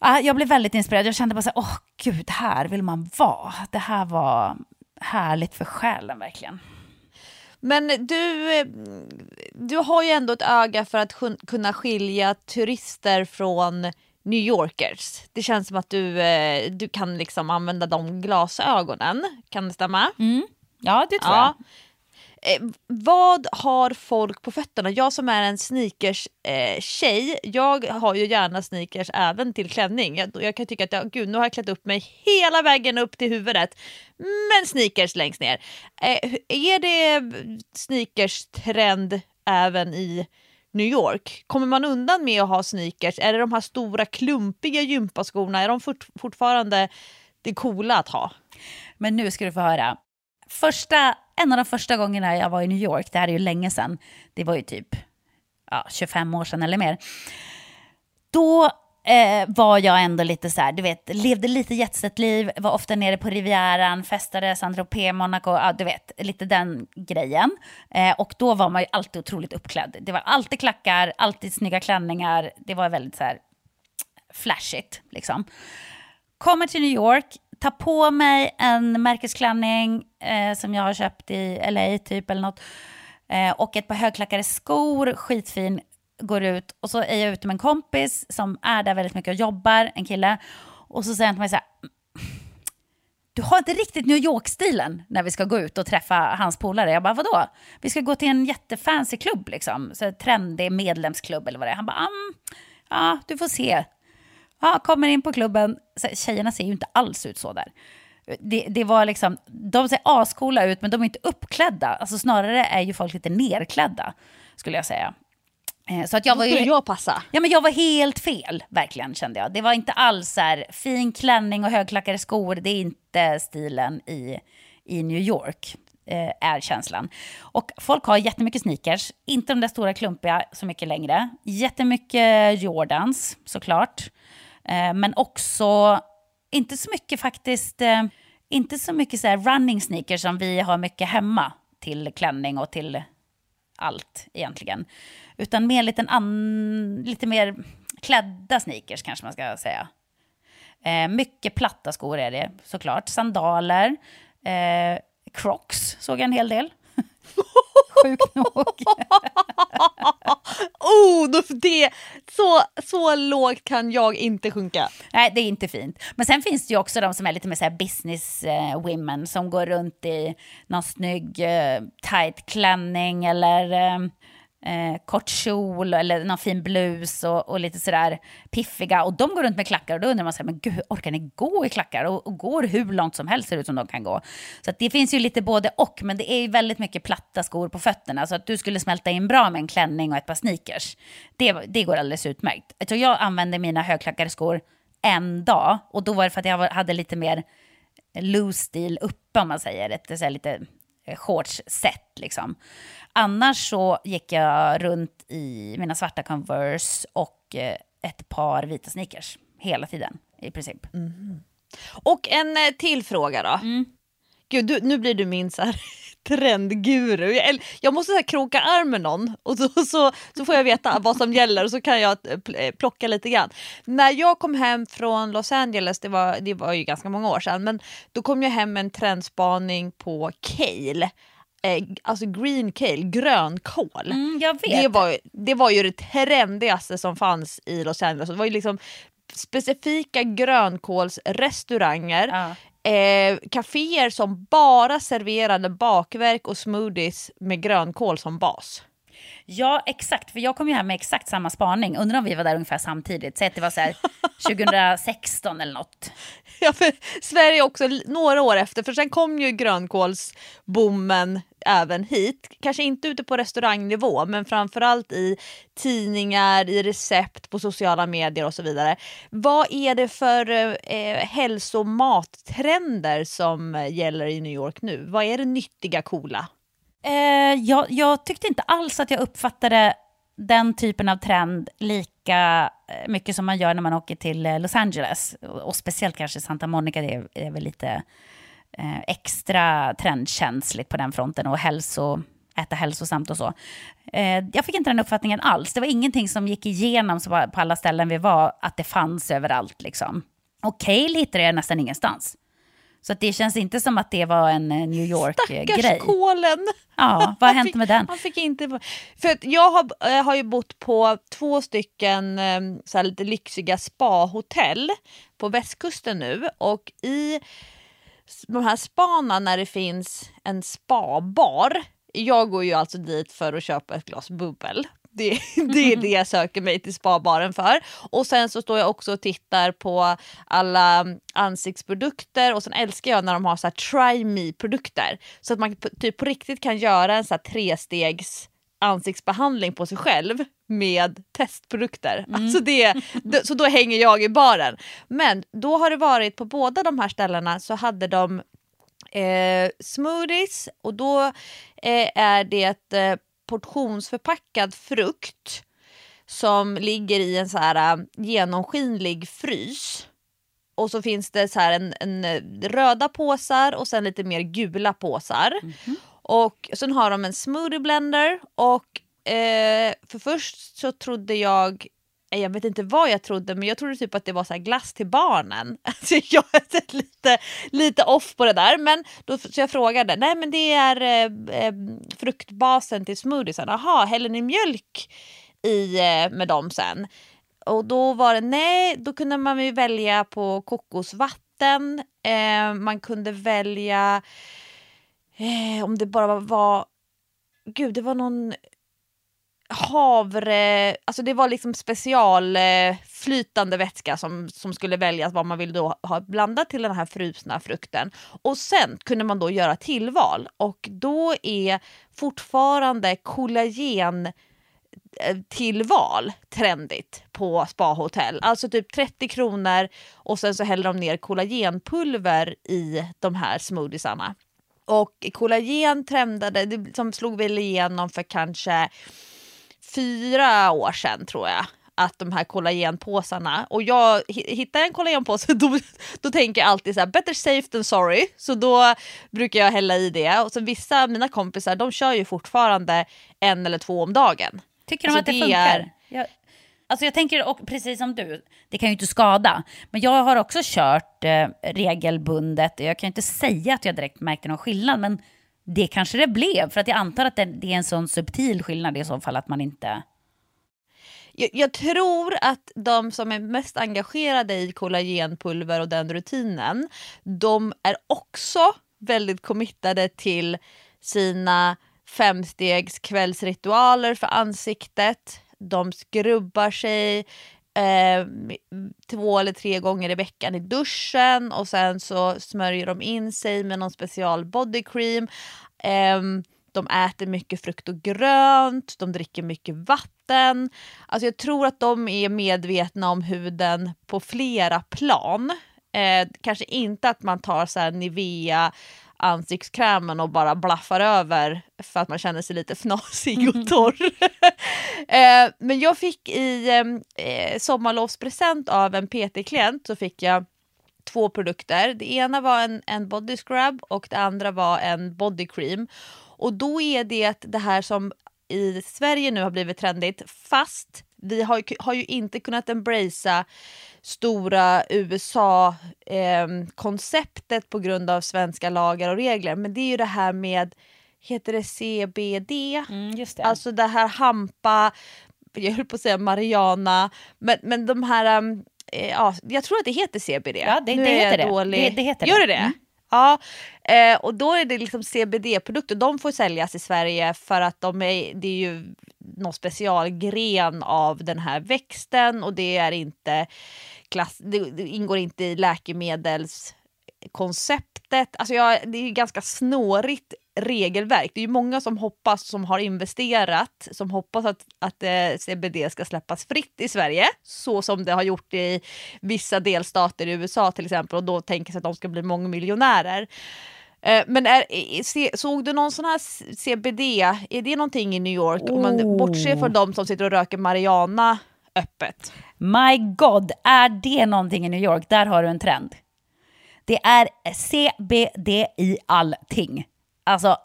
[SPEAKER 2] Jag blev väldigt inspirerad, jag kände bara så här, åh gud, här vill man vara. Det här var härligt för själen verkligen.
[SPEAKER 1] Men du, eh, du har ju ändå ett öga för att kun- kunna skilja turister från New Yorkers. Det känns som att du, eh, du kan liksom använda de glasögonen. Kan det stämma?
[SPEAKER 2] Ja, det tror
[SPEAKER 1] Ja.
[SPEAKER 2] jag.
[SPEAKER 1] Eh, vad har folk på fötterna? Jag som är en sneakers eh, tjej, jag har ju gärna sneakers även till klänning. Jag, jag kan tycka att jag, gud, nu har jag klätt upp mig hela vägen upp till huvudet, men sneakers längst ner. Eh, är det sneakers trend även i New York? Kommer man undan med att ha sneakers? Är det de här stora klumpiga gympaskorna, är de fort, fortfarande det coola att ha?
[SPEAKER 2] Men nu ska du få höra. Första, en av de första gångerna jag var i New York, det här är ju länge sedan, det var ju typ ja, 25 år sedan eller mer. Då eh, var jag ändå lite så här, du vet, levde lite jetset-liv, var ofta nere på Rivieran, festade, Saint-Tropez, Monaco, ja, du vet, lite den grejen. Eh, och då var man ju alltid otroligt uppklädd. Det var alltid klackar, alltid snygga klänningar, det var väldigt så här flashigt liksom. Kommer till New York, tar på mig en märkesklänning eh, som jag har köpt i LA typ eller något. Eh, och ett par högklackade skor, skitfin, går ut. Och så är jag ute med en kompis som är där väldigt mycket och jobbar, en kille. Och så säger han till mig så här, mm, du har inte riktigt New York-stilen när vi ska gå ut och träffa hans polare. Jag bara, vadå? Vi ska gå till en jättefancy klubb liksom. Så trendig medlemsklubb eller vad det är. Han bara, mm, ja, du får se. Ja, kommer in på klubben. Tjejerna ser ju inte alls ut så där. Det, det var liksom, de ser ascoola ut men de är inte uppklädda. Alltså snarare är ju folk lite nerklädda, skulle jag säga. Eh, Så att jag var
[SPEAKER 1] skulle
[SPEAKER 2] ju...
[SPEAKER 1] jag passa.
[SPEAKER 2] Ja, men jag var helt fel, verkligen kände jag. Det var inte alls så här, fin klänning och högklackade skor. Det är inte stilen i, i New York, eh, är känslan. Och folk har jättemycket sneakers, inte de där stora klumpiga så mycket längre. Jättemycket Jordans, såklart. Eh, men också, inte så mycket faktiskt, eh, inte så mycket så här running sneakers som vi har mycket hemma till klänning och till allt egentligen. Utan mer lite, an, lite mer klädda sneakers kanske man ska säga. Eh, mycket platta skor är det såklart. Sandaler, eh, crocs såg jag en hel del. Sjukt nog. <laughs>
[SPEAKER 1] Oh, då det, så, så lågt kan jag inte sjunka.
[SPEAKER 2] Nej, det är inte fint. Men sen finns det ju också de som är lite mer så här business eh, women som går runt i någon snygg eh, tight klänning eller eh, eh, kort kjol eller någon fin blus och, och lite sådär piffiga. Och de går runt med klackar och då undrar man så här, men gud, hur orkar ni gå i klackar? Och, och går hur långt som helst ser det ut som de kan gå. Så att det finns ju lite både och, men det är ju väldigt mycket platta skor på fötterna. Så att du skulle smälta in bra med en klänning och ett par sneakers. Det, det går alldeles utmärkt. Jag jag använde mina högklackade skor en dag och då var det för att jag hade lite mer loose stil uppe om man säger. Ett, så här, lite shorts-set liksom. Annars så gick jag runt i mina svarta Converse och eh, ett par vita sneakers hela tiden i princip.
[SPEAKER 1] Och en eh, till fråga då. Gud, du, nu blir du min så här, trendguru. Jag, jag måste så här, kroka arm med någon och så, <laughs> så, så får jag veta vad som gäller och så kan jag eh, eh, plocka lite grann. När jag kom hem från Los Angeles, det var, det var ju ganska många år sedan, men då kom jag hem med en trendspaning på kale. Eh, alltså green kale, grönkål.
[SPEAKER 2] Mm, jag vet.
[SPEAKER 1] Det var, det var ju det trendigaste som fanns i Los Angeles. Det var ju liksom specifika grönkålsrestauranger.
[SPEAKER 2] Ja.
[SPEAKER 1] Eh, kaféer som bara serverade bakverk och smoothies med grönkål som bas.
[SPEAKER 2] Ja, exakt. För jag kom ju hem med exakt samma spaning. Undrar om vi var där ungefär samtidigt. Säg att det var så här <laughs> 2016 eller något.
[SPEAKER 1] Ja, för Sverige också några år efter, för sen kom ju grönkålsboomen även hit. Kanske inte ute på restaurangnivå, men framförallt i tidningar, i recept, på sociala medier och så vidare. Vad är det för eh, hälsomattrender som gäller i New York nu? Vad är det nyttiga, coola?
[SPEAKER 2] Eh, jag, jag tyckte inte alls att jag uppfattade den typen av trend lika eh, mycket som man gör när man åker till eh, Los Angeles. Och, och speciellt kanske Santa Monica, det är, är väl lite eh, extra trendkänsligt på den fronten och hälso, äta hälsosamt och så. Eh, jag fick inte den uppfattningen alls. Det var ingenting som gick igenom så på alla ställen vi var, att det fanns överallt. Liksom. Och kale hittade jag nästan ingenstans. Så det känns inte som att det var en eh, New York-grej.
[SPEAKER 1] Stackars kålen!
[SPEAKER 2] Ja, vad har hänt med den?
[SPEAKER 1] Han fick inte... För jag har, äh, har ju bott på två stycken äh, så här lite lyxiga spahotell på västkusten nu och i de här sparna när det finns en spabar. Jag går ju alltså dit för att köpa ett glas bubbel. Det, <laughs> det är det jag söker mig till spabaren för. Och sen så står jag också och tittar på alla ansiktsprodukter och sen älskar jag när de har så här try me produkter. Så att man typ på riktigt kan göra en så här trestegs ansiktsbehandling på sig själv med testprodukter. Mm. Alltså det, så då hänger jag i baren. Men då har det varit på båda de här ställena så hade de eh, smoothies och då eh, är det eh, portionsförpackad frukt som ligger i en så här äh, genomskinlig frys. Och så finns det så här en, en äh, röda påsar och sen lite mer gula påsar. Mm -hmm. Och sen har de en smoothie blender och eh, för först så trodde jag Eh, jag vet inte vad jag trodde, men jag trodde typ att det var så glass till barnen. <laughs> Alltså jag är typ lite, lite off på det där. Men då, så jag frågade, nej men det är eh, eh fruktbasen till smoothiesen. Jaha, häller ni mjölk i eh, med dem sen? Och då var det nej, då kunde man ju välja på kokosvatten. Eh, man kunde välja eh, om det bara var, var Gud, det var någon havre, alltså det var liksom specialflytande eh, vätska som, som skulle väljas vad man vill då ha blandat till den här frusna frukten. Och sen kunde man då göra tillval och då är fortfarande kollagen eh, tillval trendigt på spahotell. Alltså typ 30 kronor och sen så häller de ner kollagenpulver i de här smoothiesarna. Och kollagen trendade, det som slog väl igenom för kanske fyra år sedan tror jag att de här kollagenpåsarna och jag hittar en kollagenpåse <laughs> då, då tänker jag alltid så här better safe than sorry så då brukar jag hälla i det och så vissa av mina kompisar de kör ju fortfarande en eller två om dagen.
[SPEAKER 2] Tycker de alltså, att det, det funkar? Är... Jag, alltså jag tänker och precis som du, det kan ju inte skada. Men jag har också kört eh, regelbundet. Jag kan inte säga att jag direkt märkte någon skillnad men det kanske det blev. För att jag antar att det, det är en sån subtil skillnad i så fall att man inte...
[SPEAKER 1] Jag, jag, tror att de som är mest engagerade i kollagenpulver och den rutinen, de är också väldigt committade till sina femstegs kvällsritualer för ansiktet. De skrubbar sig eh, två eller tre gånger i veckan i duschen och sen så smörjer de in sig med någon special body cream. Eh, de äter mycket frukt och grönt, de dricker mycket vatten. Alltså jag tror att de är medvetna om huden på flera plan. Eh, kanske inte att man tar så här Nivea ansiktskrämen och bara blaffar över för att man känner sig lite fnasig och torr. <laughs> eh, men jag fick i eh, sommarlovspresent av en PT-klient så fick jag två produkter. Det ena var en, en body scrub och det andra var en body cream. Och då är det det här som i Sverige nu har blivit trendigt fast vi har, har ju inte kunnat embracea stora USA-konceptet eh, på grund av svenska lagar och regler. Men det är ju det här med, heter det CBD?
[SPEAKER 2] Mm, det.
[SPEAKER 1] Alltså det här hampa, jag höll på att säga Mariana, men, men de här, um, ja, jag tror att det heter CBD.
[SPEAKER 2] Ja, det, det heter det. det. det. heter
[SPEAKER 1] Gör det det? Mm. Ja, eh, och då är det liksom CBD-produkter. De får säljas i Sverige för att de är, det är ju någon specialgren av den här växten och det är inte klass, det, det ingår inte i läkemedelskonceptet. Alltså jag, det är ganska snårigt regelverk. Det är ju många som hoppas, som har investerat, som hoppas att, att eh, CBD ska släppas fritt i Sverige, så som det har gjort i vissa delstater i USA till exempel, och då tänker sig att de ska bli mångmiljonärer. Eh, Men är, se, såg du någon sån här CBD, är det någonting i New York? Om man bortser från de som sitter och röker marijuana öppet.
[SPEAKER 2] My God, är det någonting i New York? Där har du en trend. Det är CBD i allting. Alltså,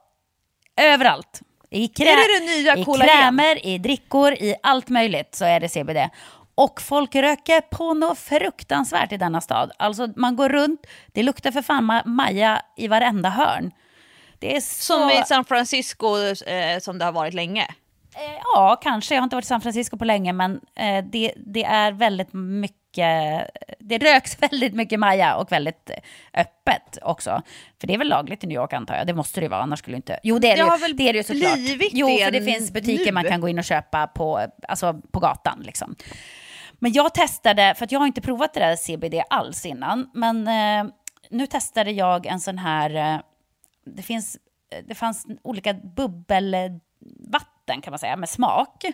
[SPEAKER 2] överallt. I, krä-
[SPEAKER 1] det det nya
[SPEAKER 2] I krämer, i drickor, i allt möjligt så är det CBD. Och folk röker på något fruktansvärt i denna stad. Alltså man går runt, det luktar för fan ma- Maja i varenda hörn. Det är så...
[SPEAKER 1] Som i San Francisco eh, som det har varit länge.
[SPEAKER 2] Eh, Ja, kanske. Jag har inte varit i San Francisco på länge, men eh, det, det är väldigt mycket... Det röks <laughs> väldigt mycket Maja och väldigt eh, öppet också. För det är väl lagligt i New York antar jag. Det måste det ju vara, annars skulle inte... Jo, det är
[SPEAKER 1] Det
[SPEAKER 2] det, ju.
[SPEAKER 1] väl
[SPEAKER 2] det är det ju såklart. Jo,
[SPEAKER 1] det
[SPEAKER 2] för det finns butiker
[SPEAKER 1] nu.
[SPEAKER 2] man kan gå in och köpa på, alltså, på gatan. Liksom. Men jag testade, för jag har inte provat det där CBD alls innan, men eh, nu testade jag en sån här... Eh, det, finns, det fanns olika bubbelvatten kan man säga, med smak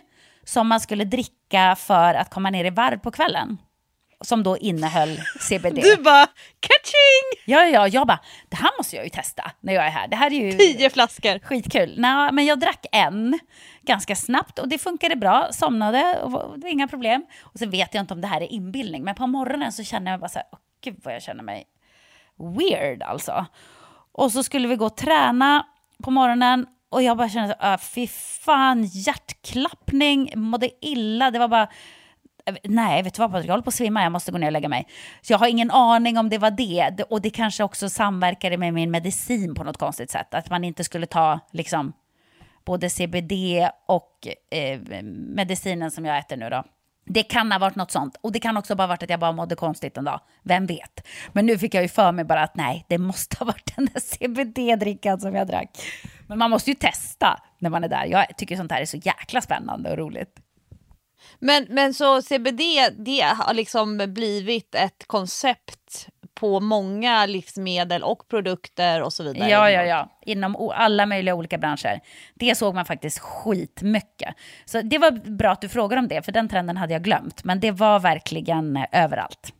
[SPEAKER 2] som man skulle dricka för att komma ner i varv på kvällen. Som då innehöll CBD.
[SPEAKER 1] Du bara catching!
[SPEAKER 2] Ja, ja, jag bara, det här måste jag ju testa när jag är här. Det här är ju
[SPEAKER 1] Tio flaskor.
[SPEAKER 2] skitkul. Nej, men jag drack en ganska snabbt och det funkade bra. Somnade och det var inga problem. Och så vet jag inte om det här är inbildning, men på morgonen så känner jag bara så här, åh gud vad jag känner mig weird alltså. Och så skulle vi gå och träna på morgonen och jag bara kände "Ah, fy fan, hjärtklappning, mådde illa. Det var bara, Eh, nej, vet du vad Patrik, jag håller på att svimma, jag måste gå ner och lägga mig. Så jag har ingen aning om det var det. Och det kanske också samverkade med min medicin på något konstigt sätt. Att man inte skulle ta liksom både CBD och eh, medicinen som jag äter nu då. Det kan ha varit något sånt. Och det kan också bara ha varit att jag bara mådde konstigt en dag. Vem vet? Men nu fick jag ju för mig bara att nej, det måste ha varit den där CBD-drickan som jag drack. Men man måste ju testa när man är där. Jag tycker sånt här är så jäkla spännande och roligt.
[SPEAKER 1] Men, men så CBD det har liksom blivit ett koncept på många livsmedel och produkter och så vidare.
[SPEAKER 2] Ja, ja, ja. Inom alla möjliga olika branscher. Det såg man faktiskt skitmycket. Så det var bra att du frågade om det, för den trenden hade jag glömt. Men det var verkligen eh, överallt.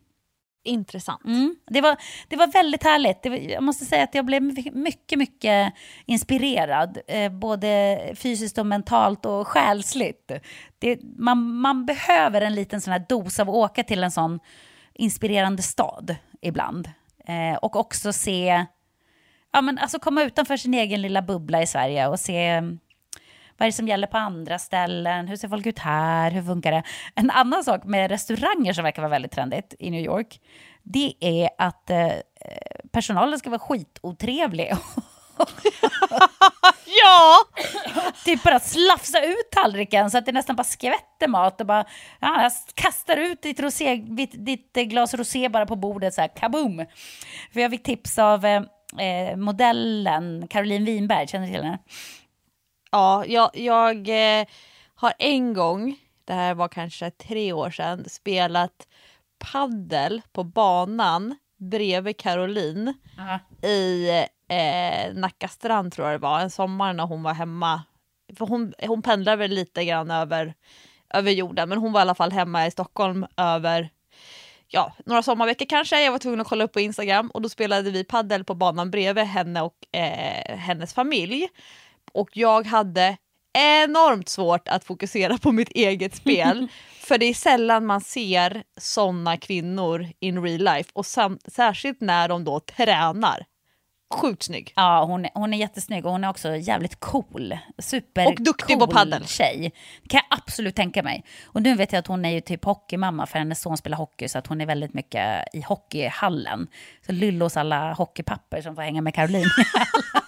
[SPEAKER 1] Intressant.
[SPEAKER 2] Mm. Det, var, det var väldigt härligt. Det var, jag måste säga att jag blev mycket, mycket inspirerad. Eh, både fysiskt och mentalt och själsligt. Det, man, man behöver en liten sån här dos av att åka till en sån inspirerande stad ibland. Eh, och också se, ja men alltså komma utanför sin egen lilla bubbla i Sverige och se vad är det som gäller på andra ställen? Hur ser folk ut här? Hur funkar det? En annan sak med restauranger som verkar vara väldigt trendigt i New York, det är att eh, personalen ska vara skitotrevlig. <laughs>
[SPEAKER 1] Ja!
[SPEAKER 2] typ bara slafsa ut tallriken så att det nästan bara skvätter mat och bara ja, jag kastar ut ditt, rosé, ditt, glas rosé bara på bordet så här kaboom. För jag fick tips av eh, eh, modellen Caroline Winberg, känner du till henne?
[SPEAKER 1] Ja, jag, jag eh, har en gång, det här var kanske tre år sedan, spelat paddel på banan bredvid Caroline
[SPEAKER 2] Ja.
[SPEAKER 1] i eh, Nacka strand tror jag det var, en sommar när hon var hemma. För hon, hon pendlar väl lite grann över, över jorden, men hon var i alla fall hemma i Stockholm över ja, några sommarveckor kanske. Jag var tvungen att kolla upp på Instagram och då spelade vi paddel på banan bredvid henne och eh, hennes familj. Och jag hade enormt svårt att fokusera på mitt eget spel. <laughs> för det är sällan man ser såna kvinnor in real life och särskilt när de då tränar. Sjukt snygg.
[SPEAKER 2] Ja, hon, är- hon är jättesnygg och hon är också jävligt cool. Super
[SPEAKER 1] Och duktig på
[SPEAKER 2] cool
[SPEAKER 1] paddel.
[SPEAKER 2] tjej. Det kan jag absolut tänka mig. Och nu vet jag att hon är ju typ hockeymamma för hennes son spelar hockey så att hon är väldigt mycket i hockeyhallen. Så Lyllos alla hockeypapper som får hänga med Caroline. <laughs>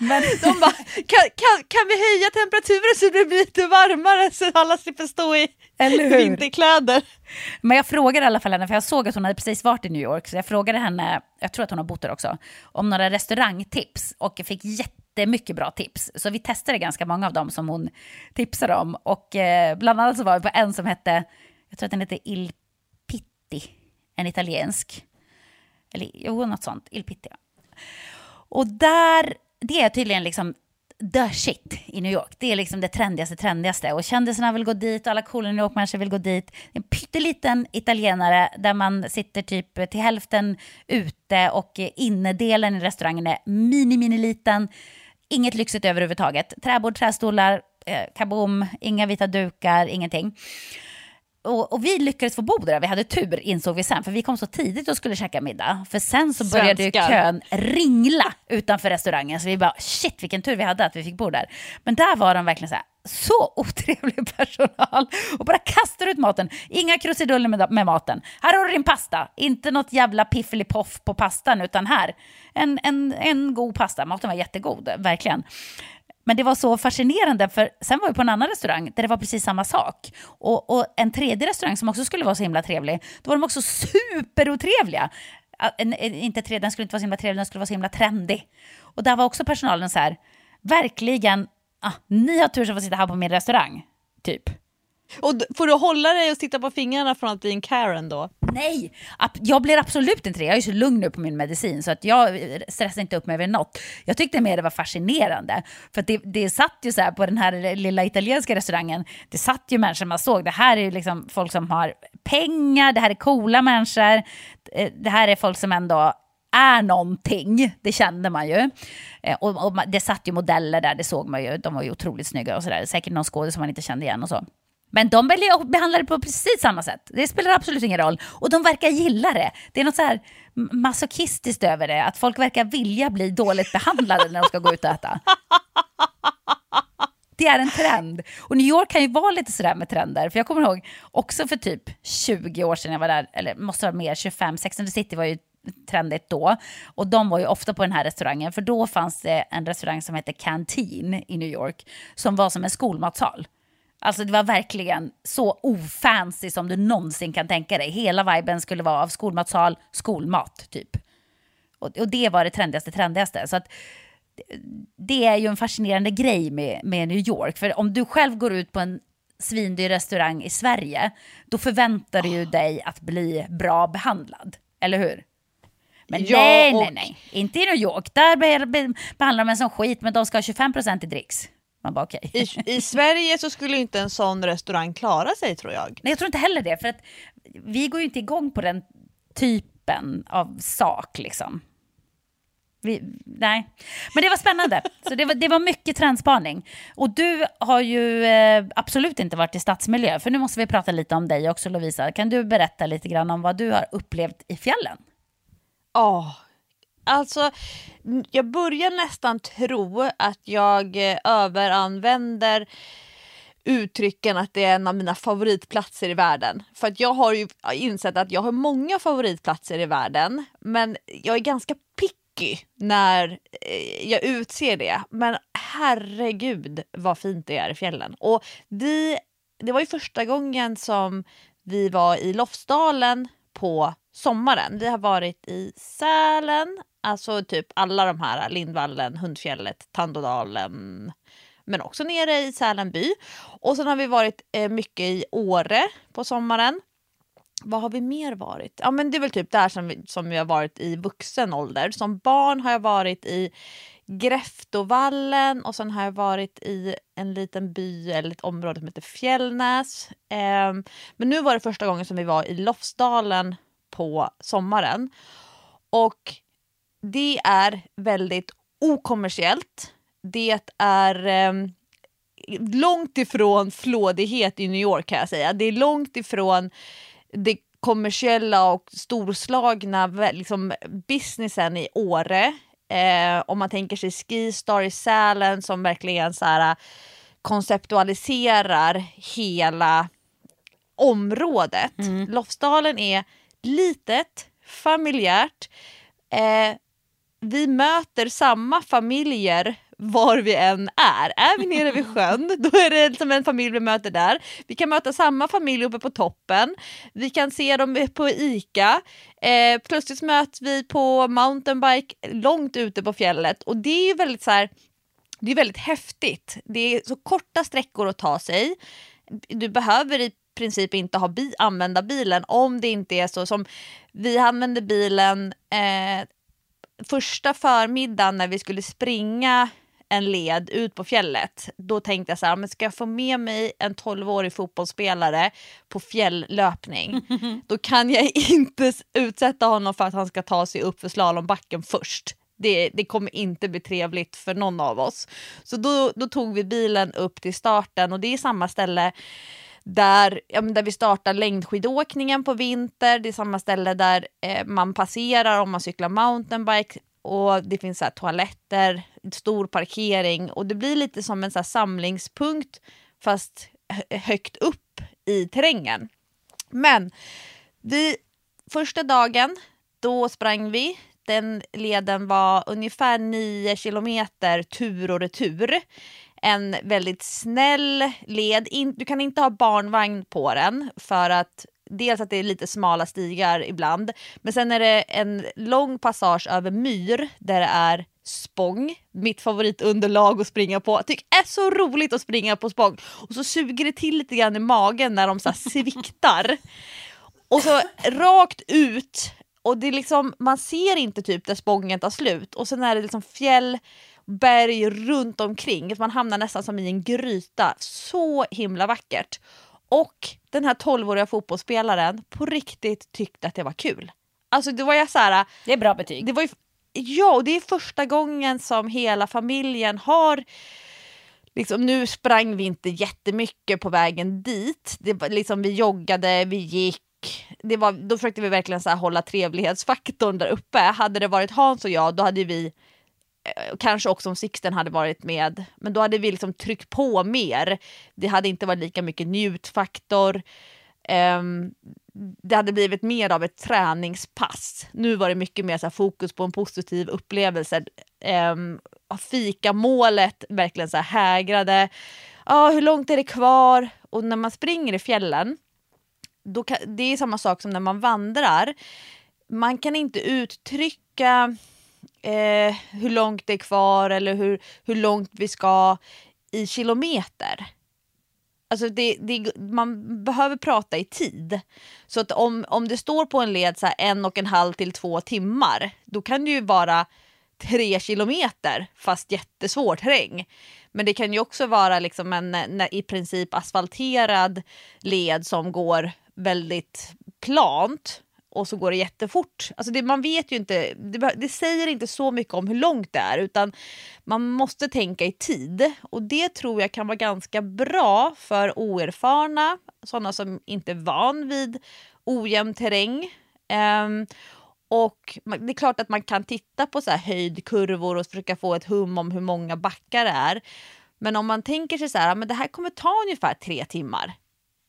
[SPEAKER 2] Men,
[SPEAKER 1] De bara, kan, kan, kan vi höja temperaturen så det blir lite varmare så alla slipper stå i vinterkläder?
[SPEAKER 2] men jag frågade i alla fall henne, för jag såg att hon hade precis varit i New York, så jag frågade henne, jag tror att hon har bott där också, om några restaurangtips och fick jättemycket bra tips. Så vi testade ganska många av dem som hon tipsade om och eh, bland annat så var vi på en som hette, jag tror att den hette Il Pitti, en italiensk, eller jo, något sånt, Il Pitti. ja. Och där, det är tydligen liksom the shit i New York. Det är liksom det trendigaste, trendigaste. Och kändisarna vill gå dit och alla coola New York-människor vill gå dit. En pytteliten italienare där man sitter typ till hälften ute och innedelen i restaurangen är mini, mini liten. Inget lyxigt överhuvudtaget. Träbord, trästolar, eh, kaboom, inga vita dukar, ingenting. Och, och vi lyckades få bo där, vi hade tur insåg vi sen, för vi kom så tidigt och skulle käka middag. För sen så började ju kön ringla utanför restaurangen, så vi bara shit vilken tur vi hade att vi fick bo där. Men där var de verkligen så här, så <laughs> otrevlig personal och bara kastar ut maten. Inga krusiduller med, med maten. Här har du din pasta, inte något jävla piffelipoff på pastan, utan här, en, en, en god pasta. Maten var jättegod, verkligen. Men det var så fascinerande, för sen var vi på en annan restaurang där det var precis samma sak. Och, och en tredje restaurang som också skulle vara så himla trevlig, då var de också superotrevliga. En- en- Inte tre, den skulle inte vara så himla trevlig, den skulle vara så himla trendig. Och där var också personalen så här, verkligen, ah, ni har tur som får sitta här på min restaurang, typ.
[SPEAKER 1] Och får du hålla dig och sitta på fingrarna från att bli en Karen då?
[SPEAKER 2] Nej, jag blir absolut inte det. Jag är så lugn nu på min medicin så att jag eh, stressar inte upp mig över något. Jag tyckte mer det var fascinerande. För att det, det satt ju så här på den här lilla italienska restaurangen, det satt ju människor man såg. Det här är ju liksom folk som har pengar, det här är coola människor, eh, det här är folk som ändå är någonting, det kände man ju. Eh, och, och det satt ju modeller där, det såg man ju. De var ju otroligt snygga och sådär. Säkert någon skådis som man inte kände igen och så. Men de väljer att behandla det på precis samma sätt. Det spelar absolut ingen roll. Och de verkar gilla det. Det är något så här masochistiskt över det. Att folk verkar vilja bli dåligt behandlade när de ska gå ut och äta. Det är en trend. Och New York kan ju vara lite sådär med trender. För jag kommer ihåg också för typ 20 år sedan jag var där, eller måste vara mer, 25, Sex and the City var ju trendigt då. Och de var ju ofta på den här restaurangen, för då fanns det en restaurang som hette Canteen i New York, som var som en skolmatsal. Alltså det var verkligen så ofancy som du någonsin kan tänka dig. Hela viben skulle vara av skolmatsal, skolmat typ. Och, och det var det trendigaste, trendigaste. Så att det- är ju en fascinerande grej med, med New York. För om du själv går ut på en svindyr restaurang i Sverige, då förväntar du ju dig att bli bra behandlad. Eller hur? Men
[SPEAKER 1] Ja,
[SPEAKER 2] nej, nej, nej. Inte i New York. Där be, be, behandlar de en som skit, men de ska ha 25% i dricks. Man bara okej.
[SPEAKER 1] I, I Sverige så skulle inte en sån restaurang klara sig tror jag.
[SPEAKER 2] Nej, jag tror inte heller det. För att vi går ju inte igång på den typen av sak liksom. Vi, nej, men det var spännande. Så det var, det var mycket trendspaning. Och du har ju eh, absolut inte varit i stadsmiljö, för nu måste vi prata lite om dig också Lovisa. Kan du berätta lite grann om vad du har upplevt i fjällen?
[SPEAKER 1] Ja, alltså jag börjar nästan tro att jag eh, överanvänder uttrycken att det är en av mina favoritplatser i världen. För att jag har ju insett att jag har många favoritplatser i världen men jag är ganska picky när eh, jag utser det. Men herregud vad fint det är i fjällen. Och vi, det var ju första gången som vi var i Lofsdalen på sommaren. Vi har varit i Sälen, alltså typ alla de här, Lindvallen, Hundfjället, Tandådalen, men också nere i Sälenby. Och sen har vi varit eh, mycket i Åre på sommaren. Vad har vi mer varit? Ja men det är väl typ där som vi, som vi har varit i vuxen ålder. Som barn har jag varit i Gräftovallen och sen har jag varit i en liten by eller ett område som heter Fjällnäs. Eh, men nu var det första gången som vi var i Lofsdalen på sommaren. Och det är väldigt okommersiellt. Det är ehm, långt ifrån flådighet i New York kan jag säga. Det är långt ifrån det kommersiella och storslagna liksom, businessen i Åre. Eh, om man tänker sig Skistar i Sälen som verkligen så här, konceptualiserar hela området. Lofsdalen är litet, familjärt, eh, vi möter samma familjer var vi än är. Är vi nere vid sjön, <laughs> då är det som en familj vi möter där. Vi kan möta samma familj uppe på toppen. Vi kan se dem på ICA. Eh, plötsligt möts vi på mountainbike långt ute på fjället och det är ju väldigt så här, det är väldigt häftigt. Det är så korta sträckor att ta sig. Du behöver i princip inte ha bi använda bilen om det inte är så som vi använde bilen eh, första förmiddagen när vi skulle springa en led ut på fjället. Då tänkte jag så här, men ska jag få med mig en 12-årig fotbollsspelare på fjälllöpning, <laughs> då kan jag <laughs> inte utsätta honom för att han ska ta sig upp för slalombacken först. Det, det, kommer inte bli trevligt för någon av oss. Så då, då tog vi bilen upp till starten och det är samma ställe där, ja, där vi startar längdskidåkningen på vinter. Det är samma ställe där eh, man passerar om man cyklar mountainbike och det finns så toaletter, stor parkering och det blir lite som en så samlingspunkt fast högt upp i terrängen. Men vi, första dagen, då sprang vi. Den leden var ungefär 9 kilometer tur och retur. En väldigt snäll led. In, du kan inte ha barnvagn på den för att dels att det är lite smala stigar ibland, men sen är det en lång passage över myr där det är spång, mitt favoritunderlag att springa på. Jag tycker det är så roligt att springa på spång. Och så suger det till lite grann i magen när de så sviktar. och så rakt ut och det är liksom, man ser inte typ där spången tar slut och sen är det liksom fjäll, berg runt omkring. Man hamnar nästan som i en gryta. Så himla vackert. Och den här 12-åriga fotbollsspelaren på riktigt tyckte att det var kul. Alltså det var jag så här,
[SPEAKER 2] Det är bra betyg.
[SPEAKER 1] Det var ju, ja, och det är första gången som hela familjen har Liksom, nu sprang vi inte jättemycket på vägen dit. Det var, liksom, vi joggade, vi gick. Det var, då försökte vi verkligen så hålla trevlighetsfaktorn där uppe. Hade det varit Hans och jag, då hade vi Eh, kanske också om Sixten hade varit med, men då hade vi liksom tryckt på mer. Det hade inte varit lika mycket njutfaktor. Um, det hade blivit mer av ett träningspass. Nu var det mycket mer så fokus på en positiv upplevelse. Um, fikamålet verkligen så här hägrade. Ah, hur långt är det kvar? Och när man springer i fjällen, då kan, det är samma sak som när man vandrar. Man kan inte uttrycka eh, hur långt det är kvar eller hur, hur långt vi ska i kilometer. Alltså det, det, man behöver prata i tid. Så att om, om det står på en led så en och en halv till två timmar, då kan det ju vara tre kilometer fast jättesvår terräng. Men det kan ju också vara liksom en, en i princip asfalterad led som går väldigt plant och så går det jättefort. Alltså det, man vet ju inte, det, det, säger inte så mycket om hur långt det är utan man måste tänka i tid och det tror jag kan vara ganska bra för oerfarna, sådana som inte är van vid ojämn terräng. Um, och det är klart att man kan titta på så här höjdkurvor och försöka få ett hum om hur många backar det är. Men om man tänker sig så här, men det här kommer ta ungefär tre timmar.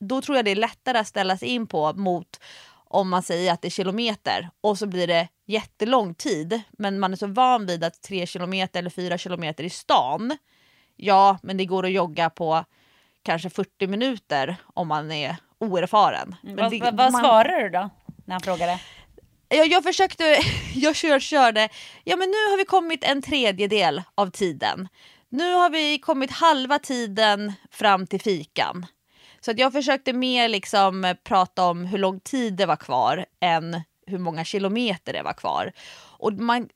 [SPEAKER 1] Då tror jag det är lättare att ställa sig in på mot om man säger att det är kilometer och så blir det jättelång tid men man är så van vid att tre kilometer eller fyra kilometer i stan, ja men det går att jogga på kanske 40 minuter om man är oerfaren.
[SPEAKER 2] Men
[SPEAKER 1] vad,
[SPEAKER 2] det, vad man... svarar du då när han frågade?
[SPEAKER 1] Jag, jag försökte, <laughs> jag kör, körde, ja men nu har vi kommit en tredjedel av tiden. Nu har vi kommit halva tiden fram till fikan. Så att jag försökte mer liksom eh, prata om hur lång tid det var kvar än hur många kilometer det var kvar. Och man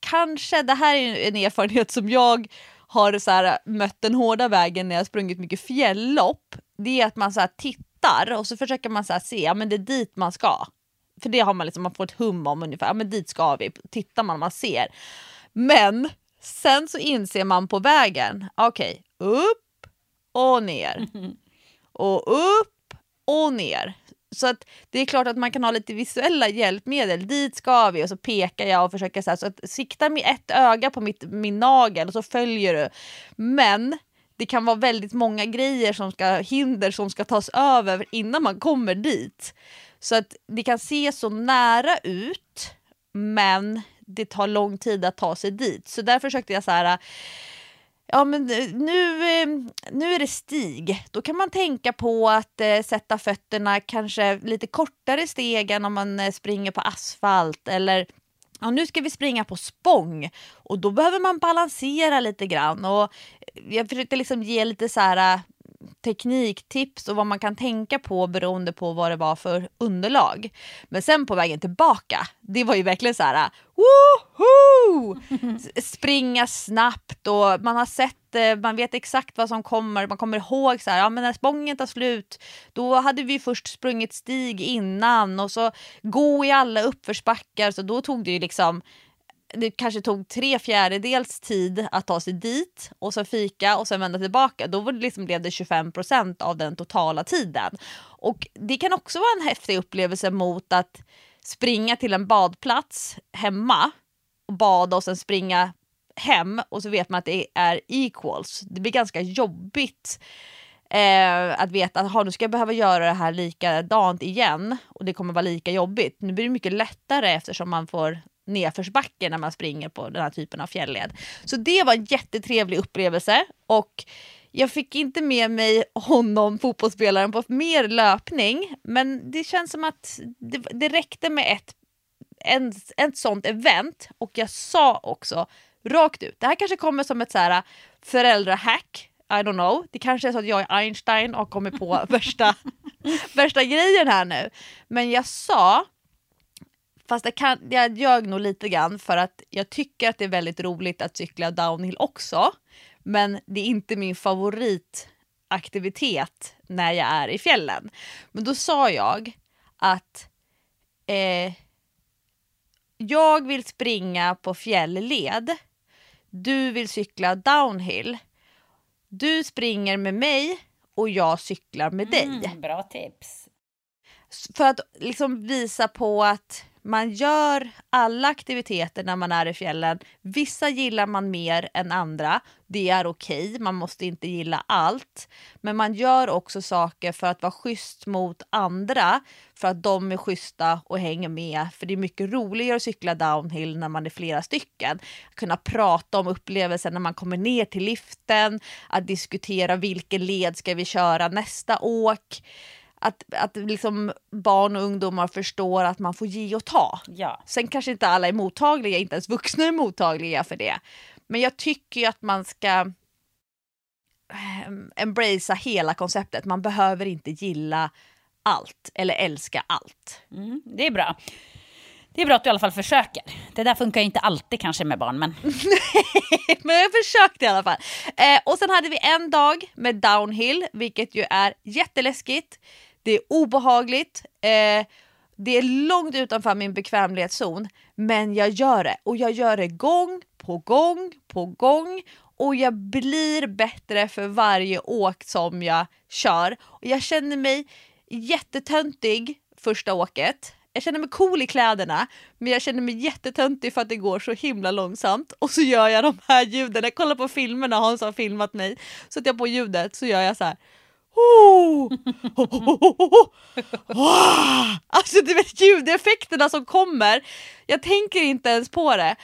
[SPEAKER 1] kanske, det här är en erfarenhet som jag har så här, eh, mött den hårda vägen när jag sprungit mycket fjälllopp. Det är att man så här, tittar och så försöker man så här, se, ja men det är dit man ska. För det har man liksom, man får ett hum om ungefär, ja men dit ska vi. Tittar man, man ser. Men sen så inser man på vägen, okej, okay, upp och ner. <laughs> och upp och ner. Så att det är klart att man kan ha lite visuella hjälpmedel. Dit ska vi och så pekar jag och försöker så, här, så att sikta med ett öga på mitt, min nagel och så följer du. Men det kan vara väldigt många grejer som ska, hinder som ska tas över innan man kommer dit. Så att det kan se så nära ut men det tar lång tid att ta sig dit. Så där försökte jag så här Ja men eh, nu, ehm, nu är det stig. Då kan man tänka på att eh, sätta fötterna kanske lite kortare steg än om man eh, springer på asfalt. Eller ja, nu ska vi springa på spång och då behöver man balansera lite grann. Och eh, jag försökte liksom ge lite så här eh, tekniktips och vad man kan tänka på beroende på vad det var för underlag. Men sen på vägen tillbaka, det var ju verkligen så här woho! Springa snabbt och man har sett, eh, man vet exakt vad som kommer, man kommer ihåg så här, ja men när spången tar slut, då hade vi först sprungit stig innan och så gå i alla uppförsbackar, så då tog det ju liksom det kanske tog tre fjärdedels tid att ta sig dit och sen fika och sen vända tillbaka. Då var det liksom blev det 25 procent av den totala tiden. Och det kan också vara en häftig upplevelse mot att springa till en badplats hemma och bada och sen springa hem och så vet man att det är equals. Det blir ganska jobbigt eh, att veta att nu ska jag behöva göra det här likadant igen och det kommer vara lika jobbigt. Nu blir det mycket lättare eftersom man får nedförsbacke när man springer på den här typen av fjällled. Så det var en jättetrevlig upplevelse och jag fick inte med mig honom, fotbollsspelaren, på mer löpning. Men det känns som att det, det räckte med ett, en, ett sånt event och jag sa också rakt ut, det här kanske kommer som ett så här föräldrahack I don't know. Det kanske är så att jag är Einstein och kommer på <laughs> värsta, värsta grejen här nu. Men jag sa Fast jag, kan, jag ljög nog lite grann för att jag tycker att det är väldigt roligt att cykla downhill också. Men det är inte min favoritaktivitet när jag är i fjällen. Men då sa jag att eh, jag vill springa på fjällled. Du vill cykla downhill. Du springer med mig och jag cyklar med dig.
[SPEAKER 2] Mm, bra tips.
[SPEAKER 1] För att liksom visa på att man gör alla aktiviteter när man är i fjällen. Vissa gillar man mer än andra. Det är okej, okay. man måste inte gilla allt. Men man gör också saker för att vara schysst mot andra, för att de är schyssta och hänger med. För det är mycket roligare att cykla downhill när man är flera stycken. Att kunna prata om upplevelsen när man kommer ner till liften, att diskutera vilken led ska vi köra nästa åk att, att liksom barn och ungdomar förstår att man får ge och ta.
[SPEAKER 2] Ja.
[SPEAKER 1] Sen kanske inte alla är mottagliga, inte ens vuxna är mottagliga för det. Men jag tycker ju att man ska eh, embracea hela konceptet. Man behöver inte gilla allt eller älska allt.
[SPEAKER 2] Mm, det är bra. Det är bra att du i alla fall försöker. Det där funkar ju inte alltid kanske med barn, men... <laughs>
[SPEAKER 1] men jag försökte i alla fall. Eh, och sen hade vi en dag med downhill, vilket ju är jätteläskigt. Det är obehagligt. Eh, det är långt utanför min bekvämlighetszon. Men jag gör det och jag gör det gång på gång på gång och jag blir bättre för varje åk som jag kör. Och jag känner mig jättetöntig första åket. Jag känner mig cool i kläderna men jag känner mig jättetöntig för att det går så himla långsamt. Och så gör jag de här ljuden. Jag kollar på filmerna Hans har filmat mig. Så att jag på ljudet så gör jag så här. Oh! Alltså du vet ljudeffekterna som kommer, jag tänker inte ens på det.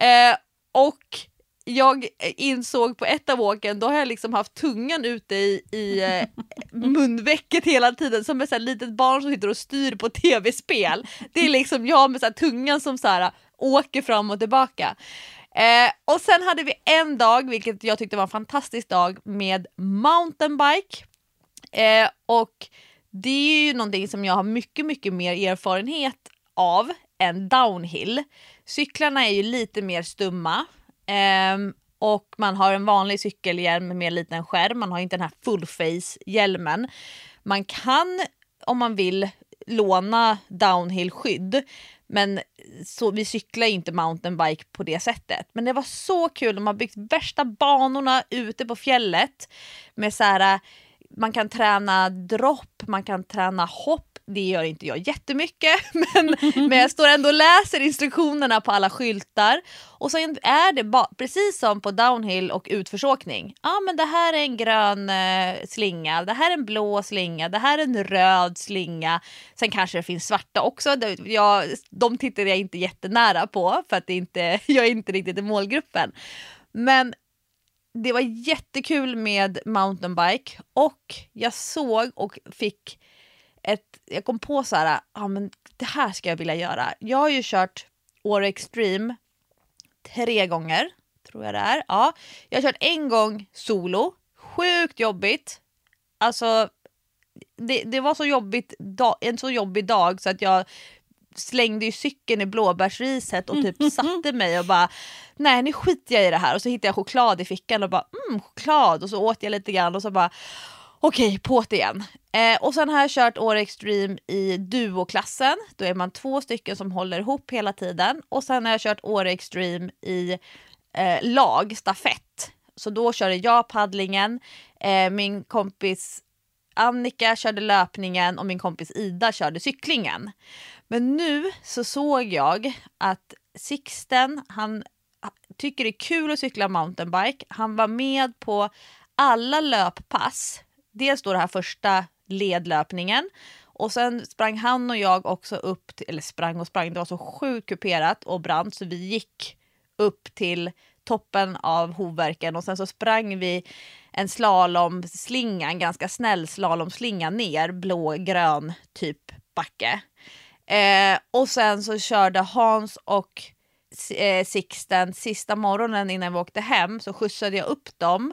[SPEAKER 1] Eh, och jag insåg på ett av åken, då har jag liksom haft tungan ute i, i eh, munvecket hela tiden som ett litet barn som sitter och styr på tv-spel. Det är liksom jag med så tungan som så här, åker fram och tillbaka. Eh, och sen hade vi en dag, vilket jag tyckte var en fantastisk dag, med mountainbike. Eh, och det är ju någonting som jag har mycket, mycket mer erfarenhet av än downhill. Cyklarna är ju lite mer stumma eh, och man har en vanlig cykelhjälm med en liten skärm. Man har inte den här fullface hjälmen. Man kan om man vill låna downhill-skydd. Men så, vi cyklar inte mountainbike på det sättet. Men det var så kul, de har byggt värsta banorna ute på fjället med så här man kan träna dropp, man kan träna hopp Det gör inte jag jättemycket <laughs> men, men jag står ändå och läser instruktionerna på alla skyltar. Och sen är det ba- precis som på downhill och utförsåkning. Ja men det här är en grön eh, slinga, det här är en blå slinga, det här är en röd slinga. Sen kanske det finns svarta också. Det- Jag, de tittar jag inte jättenära på för att det inte, <laughs> jag är inte riktigt i målgruppen. Men det var jättekul med mountainbike och jag såg och fick ett, jag kom på så här, ja men det här ska jag vilja göra. Jag har ju kört Åre Extreme tre gånger, tror jag det är. Ja, jag har kört en gång solo, sjukt jobbigt. Alltså, det, det var så jobbigt, en så jobbig dag så att jag slängde ju cykeln i blåbärsriset och typ satte mig och bara nej nu skiter jag i det här och så hittade jag choklad i fickan och bara mm choklad och så åt jag lite grann och så bara okej på det igen. Eh, och sen har jag kört Åre Extreme i duoklassen, då är man två stycken som håller ihop hela tiden och sen har jag kört Åre Extreme i eh, lag, stafett. Så då körde jag paddlingen, eh, min kompis Annika körde löpningen och min kompis Ida körde cyklingen. Men nu så såg jag att Sixten, han tycker det är kul att cykla mountainbike. Han var med på alla löppass. Dels då den här första ledlöpningen och sen sprang han och jag också upp, till, eller sprang och sprang, det var så sjukt kuperat och brant så vi gick upp till toppen av Hovverken och sen så sprang vi en slalomslinga, en ganska snäll slalomslinga ner, blå-grön typ backe. Eh, och sen så körde Hans och eh, Sixten sista morgonen innan vi åkte hem så skjutsade jag upp dem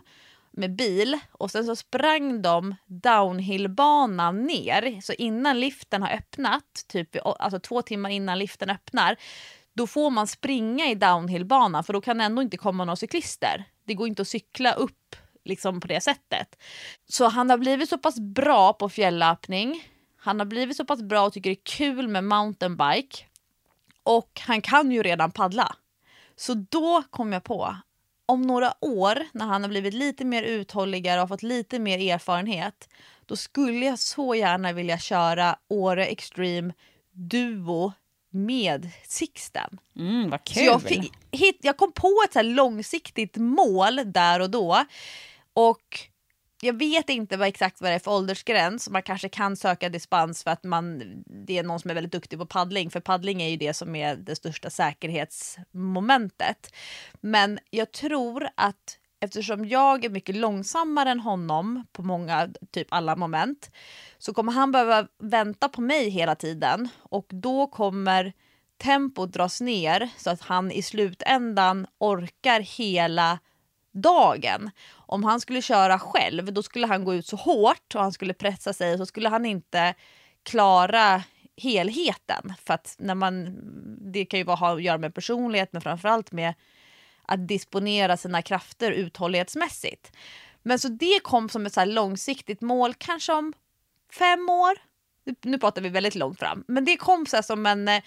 [SPEAKER 1] med bil och sen så sprang de downhillbanan ner. Så innan liften har öppnat, typ alltså två timmar innan liften öppnar, då får man springa i downhillbanan för då kan ändå inte komma några cyklister. Det går inte att cykla upp liksom på det sättet. Så han har blivit så pass bra på fjällöpning. Han har blivit så pass bra och tycker det är kul med mountainbike. Och han kan ju redan paddla. Så då kom jag på, om några år när han har blivit lite mer uthålligare och fått lite mer erfarenhet, då skulle jag så gärna vilja köra Åre Extreme Duo med Sixten.
[SPEAKER 2] Mm, vad kul.
[SPEAKER 1] Så jag, fick, hit, jag kom på ett så långsiktigt mål där och då. Och jag vet inte vad exakt vad det är för åldersgräns. Man kanske kan söka dispens för att man, det är någon som är väldigt duktig på paddling. För paddling är ju det som är det största säkerhetsmomentet. Men jag tror att eftersom jag är mycket långsammare än honom på många, typ alla moment, så kommer han behöva vänta på mig hela tiden och då kommer tempot dras ner så att han i slutändan orkar hela dagen. Om han skulle köra själv då skulle han gå ut så hårt och han skulle pressa sig så skulle han inte klara helheten. För att när man, det kan ju ha att göra med personlighet men framförallt med att disponera sina krafter uthållighetsmässigt. Men så det kom som ett så långsiktigt mål, kanske om fem år. Nu pratar vi väldigt långt fram, men det kom så som en eh,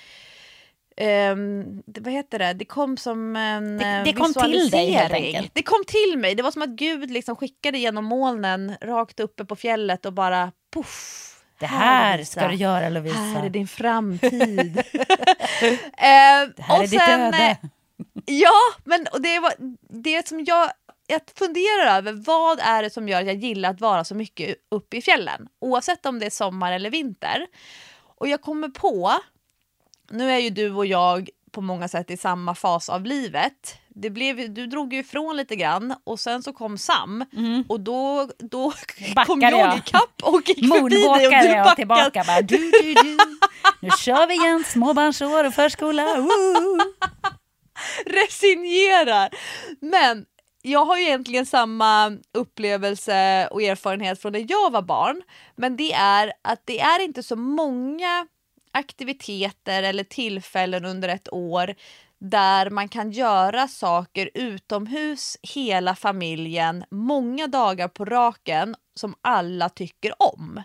[SPEAKER 1] Um, vad heter det? Det kom som en
[SPEAKER 2] Det-
[SPEAKER 1] eh,
[SPEAKER 2] det kom till dig, helt enkelt.
[SPEAKER 1] Det kom till mig. Det var som att Gud liksom skickade genom molnen rakt uppe på fjället och bara poff.
[SPEAKER 2] Det här
[SPEAKER 1] Lovisa.
[SPEAKER 2] ska du göra Lovisa.
[SPEAKER 1] Här är din framtid. <laughs> eh,
[SPEAKER 2] Det här
[SPEAKER 1] och
[SPEAKER 2] är ditt
[SPEAKER 1] sen,
[SPEAKER 2] öde.
[SPEAKER 1] eh, Ja, men och det var det som jag, jag funderar över. Vad är det som gör att jag gillar att vara så mycket uppe i fjällen? Oavsett om det är sommar eller vinter. Och jag kommer på, nu är ju du och jag på många sätt i samma fas av livet. Det blev, du drog ju ifrån lite grann och sen så kom Sam och då, då <laughs> kom
[SPEAKER 2] Backade
[SPEAKER 1] jag
[SPEAKER 2] jag.
[SPEAKER 1] ikapp och gick förbi dig och du
[SPEAKER 2] Moonwalkade jag
[SPEAKER 1] backade.
[SPEAKER 2] tillbaka bara du, du, du. Nu kör vi igen, småbarnsår och förskola. Woo! <laughs>
[SPEAKER 1] resignerar. Men jag har ju egentligen samma upplevelse och erfarenhet från när jag var barn. Men det är att det är inte så många aktiviteter eller tillfällen under ett år där man kan göra saker utomhus hela familjen många dagar på raken som alla tycker om.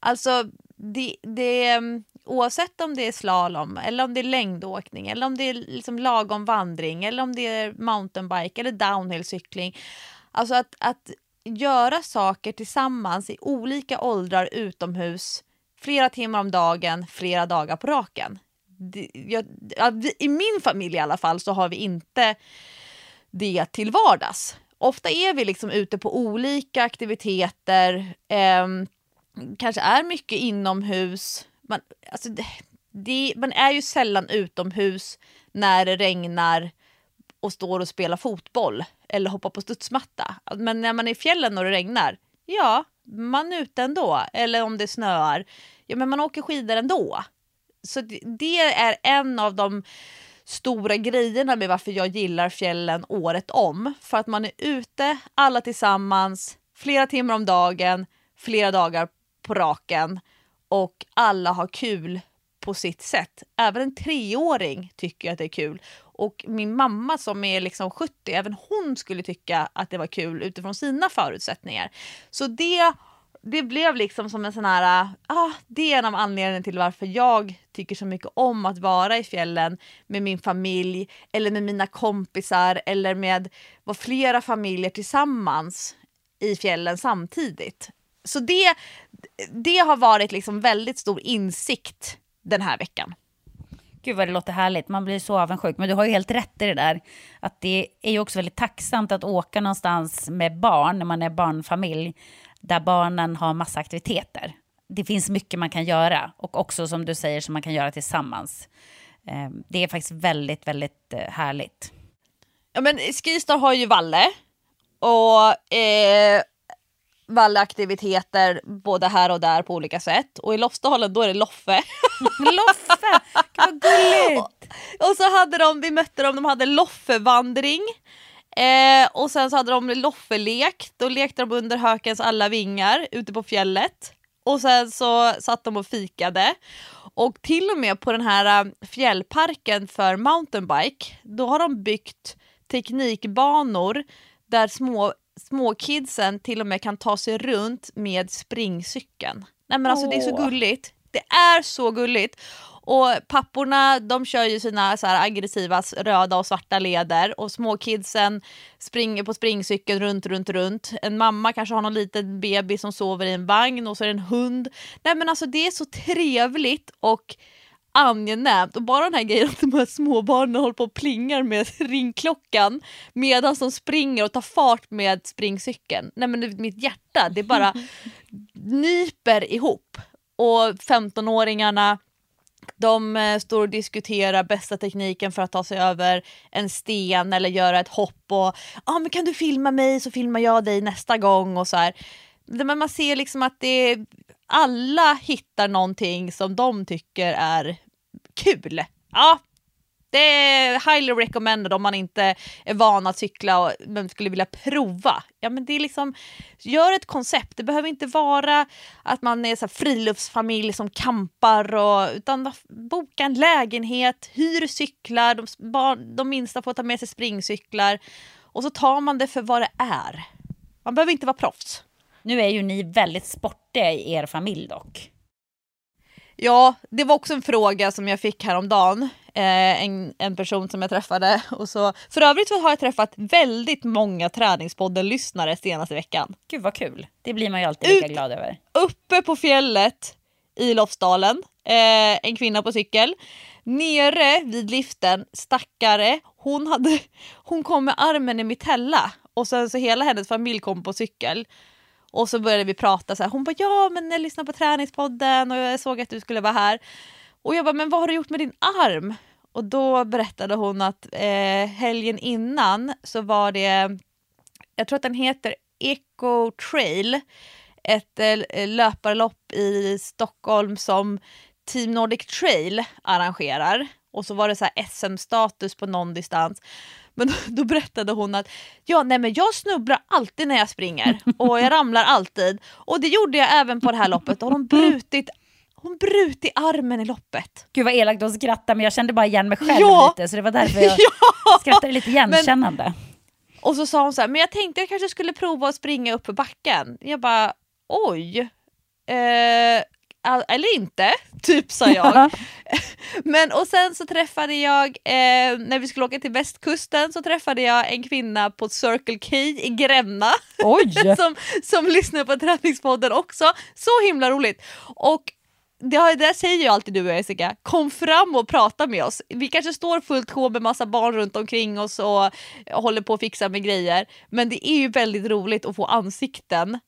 [SPEAKER 1] Alltså, det, det, oavsett om det är slalom, eller om det är längdåkning, eller om det är liksom lagom vandring, eller om det är mountainbike eller downhillcykling. Alltså att, att göra saker tillsammans i olika åldrar utomhus flera timmar om dagen, flera dagar på raken. Det, jag, I min familj i alla fall så har vi inte det till vardags. Ofta är vi liksom ute på olika aktiviteter, eh, kanske är mycket inomhus. Man, alltså det, det, man är ju sällan utomhus när det regnar och står och spelar fotboll eller hoppar på studsmatta. Men när man är i fjällen och det regnar, ja, man är ute ändå. Eller om det snöar, ja men man åker skidor ändå. Så det, det är en av de stora grejerna med varför jag gillar fjällen året om. För att man är ute alla tillsammans, flera timmar om dagen, flera dagar på raken och alla har kul på sitt sätt. Även en treåring tycker att det är kul. Och min mamma som är liksom 70, även hon skulle tycka att det var kul utifrån sina förutsättningar. Så det, det blev liksom som en sån här, äh, ah, det är en av anledningarna till varför jag tycker så mycket om att vara i fjällen med min familj eller med mina kompisar eller med vad flera familjer tillsammans i fjällen samtidigt. Så det, det har varit liksom väldigt stor insikt den här veckan.
[SPEAKER 2] Gud vad det låter härligt, man blir så avundsjuk. Men du har ju helt rätt i det där. Att det är ju också väldigt tacksamt att åka någonstans med barn, när man är barnfamilj, där barnen har massa aktiviteter. Det finns mycket man kan göra och också som du säger som man kan göra tillsammans. Eh, Det är faktiskt väldigt, väldigt eh, härligt.
[SPEAKER 1] Ja, men Skistar har ju Valle och eh, Valleaktiviteter både här och där på olika sätt. Och i Lofsdalen då är det Loffe. <laughs>
[SPEAKER 2] Loffe! Gud vad gulligt! <laughs>
[SPEAKER 1] och så hade de, vi mötte dem, de hade Loffevandring. Eh, och sen så hade de Loffelek, då lekte de under hökens alla vingar ute på fjället. Och sen så satt de och fikade. Och till och med på den här eh, fjällparken för mountainbike, då har de byggt teknikbanor där små, små kidsen till och med kan ta sig runt med springcykeln. Nej men alltså det är så
[SPEAKER 2] Åh.
[SPEAKER 1] gulligt. Det är så gulligt. Och papporna de kör ju sina så aggressiva röda och svarta leder och småkidsen springer på springcykeln runt, runt, runt. En mamma kanske har någon liten bebis som sover i en vagn och så är det en hund. Nej men alltså det är så trevligt och angenämt och bara den här grejen att de här småbarnen håller på och plingar med <laughs> ringklockan medan de springer och tar fart med springcykeln. Nej men mitt hjärta det bara <laughs> nyper ihop. Och 15-åringarna de eh, står och diskuterar bästa tekniken för att ta sig över en sten eller göra ett hopp och ah, men kan du filma mig så filmar jag dig nästa gång och så här. Men man ser liksom att det alla hittar någonting som de tycker är kul. Ja, det är highly recommended om man inte är van att cykla och men skulle vilja prova. Ja, men det är liksom, gör ett koncept. Det behöver inte vara att man är så här friluftsfamilj som kampar och, utan boka en lägenhet, hyr cyklar, de, barn, de minsta får ta med sig springcyklar och så tar man det för vad det är. Man behöver inte vara proffs.
[SPEAKER 2] Nu är ju ni väldigt sportiga i er familj dock.
[SPEAKER 1] Ja, det var också en fråga som jag fick häromdagen. Eh, en, en person som jag träffade. Och så, för övrigt så har jag träffat väldigt många Träningspodden-lyssnare senaste veckan.
[SPEAKER 2] Gud vad kul. Det blir man ju alltid lika
[SPEAKER 1] Ut-
[SPEAKER 2] glad över.
[SPEAKER 1] Uppe på fjället i Lofsdalen, eh, en kvinna på cykel. Nere vid liften, stackare, hon, hade, hon kom med armen i mitella och sen så hela hennes familj kom på cykel. Och så började vi prata så här. hon bara ja men jag lyssnar på träningspodden och jag såg att du skulle vara här. Och jag bara men vad har du gjort med din arm? Och då berättade hon att eh, helgen innan så var det, jag tror att den heter Eco Trail, ett eh, löparlopp i Stockholm som Team Nordic Trail arrangerar. Och så var det så här SM-status på någon distans. Men då, då berättade hon att ja, nej, men jag snubblar alltid när jag springer och jag ramlar alltid. Och det gjorde jag även på det här loppet och hon brutit hon brutit armen i loppet.
[SPEAKER 2] Gud vad elakt att skratta men jag kände bara igen mig själv
[SPEAKER 1] Ja.
[SPEAKER 2] lite så det var därför jag <laughs>
[SPEAKER 1] Ja!
[SPEAKER 2] skrattade lite igenkännande.
[SPEAKER 1] Och så sa hon så här, men jag tänkte jag kanske skulle prova att springa upp för backen. Jag bara, oj. Eh, eller inte, typ sa jag. <laughs> men och sen så träffade jag, eh, när vi skulle åka till västkusten så träffade jag en kvinna på Circle K i Gränna. <laughs> Som, som lyssnar på träningspodden också. Så himla roligt. Och det, det säger ju alltid du och Jessica, kom fram och prata med oss. Vi kanske står fullt sjå med massa barn runt omkring oss och håller på att fixa med grejer. Men det är ju väldigt roligt att få ansikten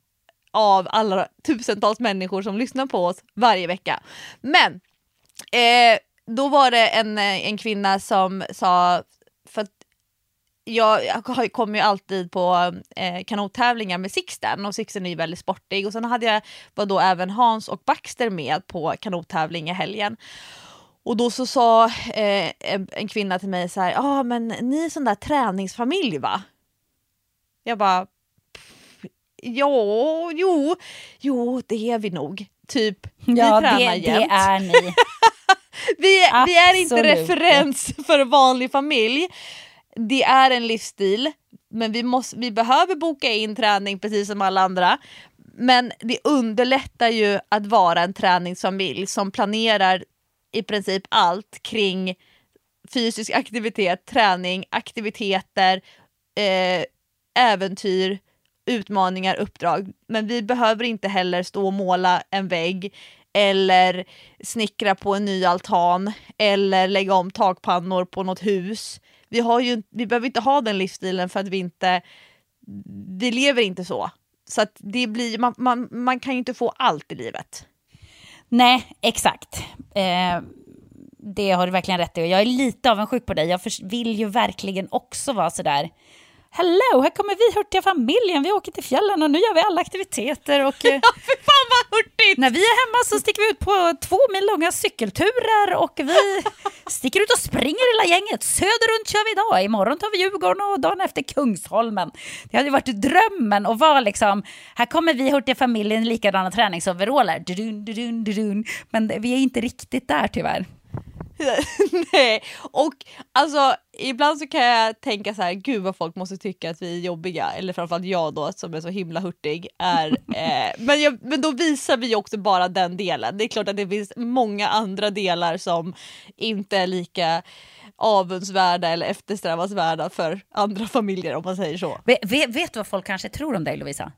[SPEAKER 1] av alla tusentals människor som lyssnar på oss varje vecka. Men eh, då var det en, eh, en kvinna som sa, för att jag, jag kommer ju alltid på eh, kanottävlingar med Sixten och Sixten är ju väldigt sportig och sen hade jag var då även Hans och Baxter med på kanottävling i helgen. Och då så sa eh, en, en kvinna till mig så här, ja ah, men ni är sån där träningsfamilj va? Jag bara, ja, jo, jo det är vi nog. Typ,
[SPEAKER 2] Ja,
[SPEAKER 1] vi tränar
[SPEAKER 2] det, det
[SPEAKER 1] jämt.
[SPEAKER 2] är ni. <laughs>
[SPEAKER 1] Vi, är- vi är inte referens för vanlig familj. Det är en livsstil, men vi, måste, vi behöver boka in träning precis som alla andra. Men det underlättar ju att vara en träningsfamilj som planerar i princip allt kring fysisk aktivitet, träning, aktiviteter, eh, äventyr, utmaningar, uppdrag. Men vi behöver inte heller stå och måla en vägg eller snickra på en ny altan eller lägga om takpannor på något hus. Vi, har ju, vi behöver inte ha den livsstilen för att vi inte vi lever inte så. Så att det blir, man, man, man kan ju inte få allt i livet.
[SPEAKER 2] Nej, exakt. Eh, det har du verkligen rätt i. Och jag är lite avundsjuk på dig. Jag vill ju verkligen också vara sådär. Hello, här kommer vi hurtiga familjen. Vi åker till fjällen och nu gör vi alla aktiviteter. Och, <laughs> eh,
[SPEAKER 1] Fy fan vad hurtigt!
[SPEAKER 2] när vi är hemma så sticker vi ut på två mil långa cykelturer och vi <laughs> sticker ut och springer hela gänget. Söderrunt kör vi idag. Imorgon tar vi Djurgården och dagen efter Kungsholmen. Det hade ju varit drömmen att vara liksom, här kommer vi hurtiga familjen i likadana träningsoveraller. Dudun, dudun, dudun. Men vi är inte riktigt där tyvärr. <laughs>
[SPEAKER 1] Nej, och alltså ibland så kan jag tänka så här, gud vad folk måste tycka att vi är jobbiga, eller framförallt jag då som är så himla hurtig. Är, <laughs> eh, men, jag, men då visar vi också bara den delen. Det är klart att det finns många andra delar som inte är lika avundsvärda eller eftersträvansvärda för andra familjer om man säger så.
[SPEAKER 2] Vet, vet, du vad folk kanske tror om dig Lovisa?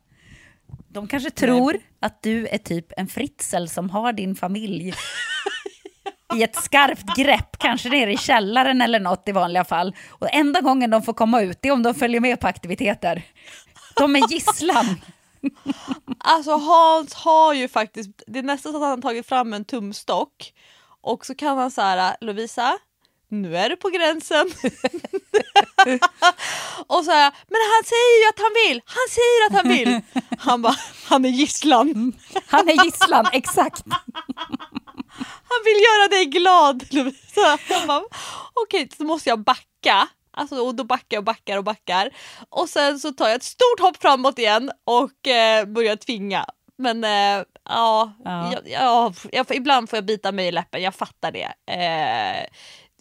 [SPEAKER 2] De kanske tror att du är typ en Fritzl som har din familj <laughs> i ett skarpt grepp, kanske nere i källaren eller något i vanliga fall. Och enda gången de får komma ut är om de följer med på aktiviteter. De är gisslan.
[SPEAKER 1] Alltså Hans har ju faktiskt, det är nästan så att han har tagit fram en tumstock och så kan han säga Lovisa, nu är du på gränsen. <laughs> och så här, men han säger ju att han vill, han säger att han vill. Han bara, han är gisslan.
[SPEAKER 2] Han är gisslan, exakt.
[SPEAKER 1] Han vill göra dig glad Lovisa. Jag Okej, så måste jag backa. Alltså, och då backar jag och backar och backar. Och sen så tar jag ett stort hopp framåt igen och eh, börjar tvinga. Men eh, ja,
[SPEAKER 2] Ja.
[SPEAKER 1] Jag, ja jag, ibland får jag bita mig i läppen, jag fattar det. Eh,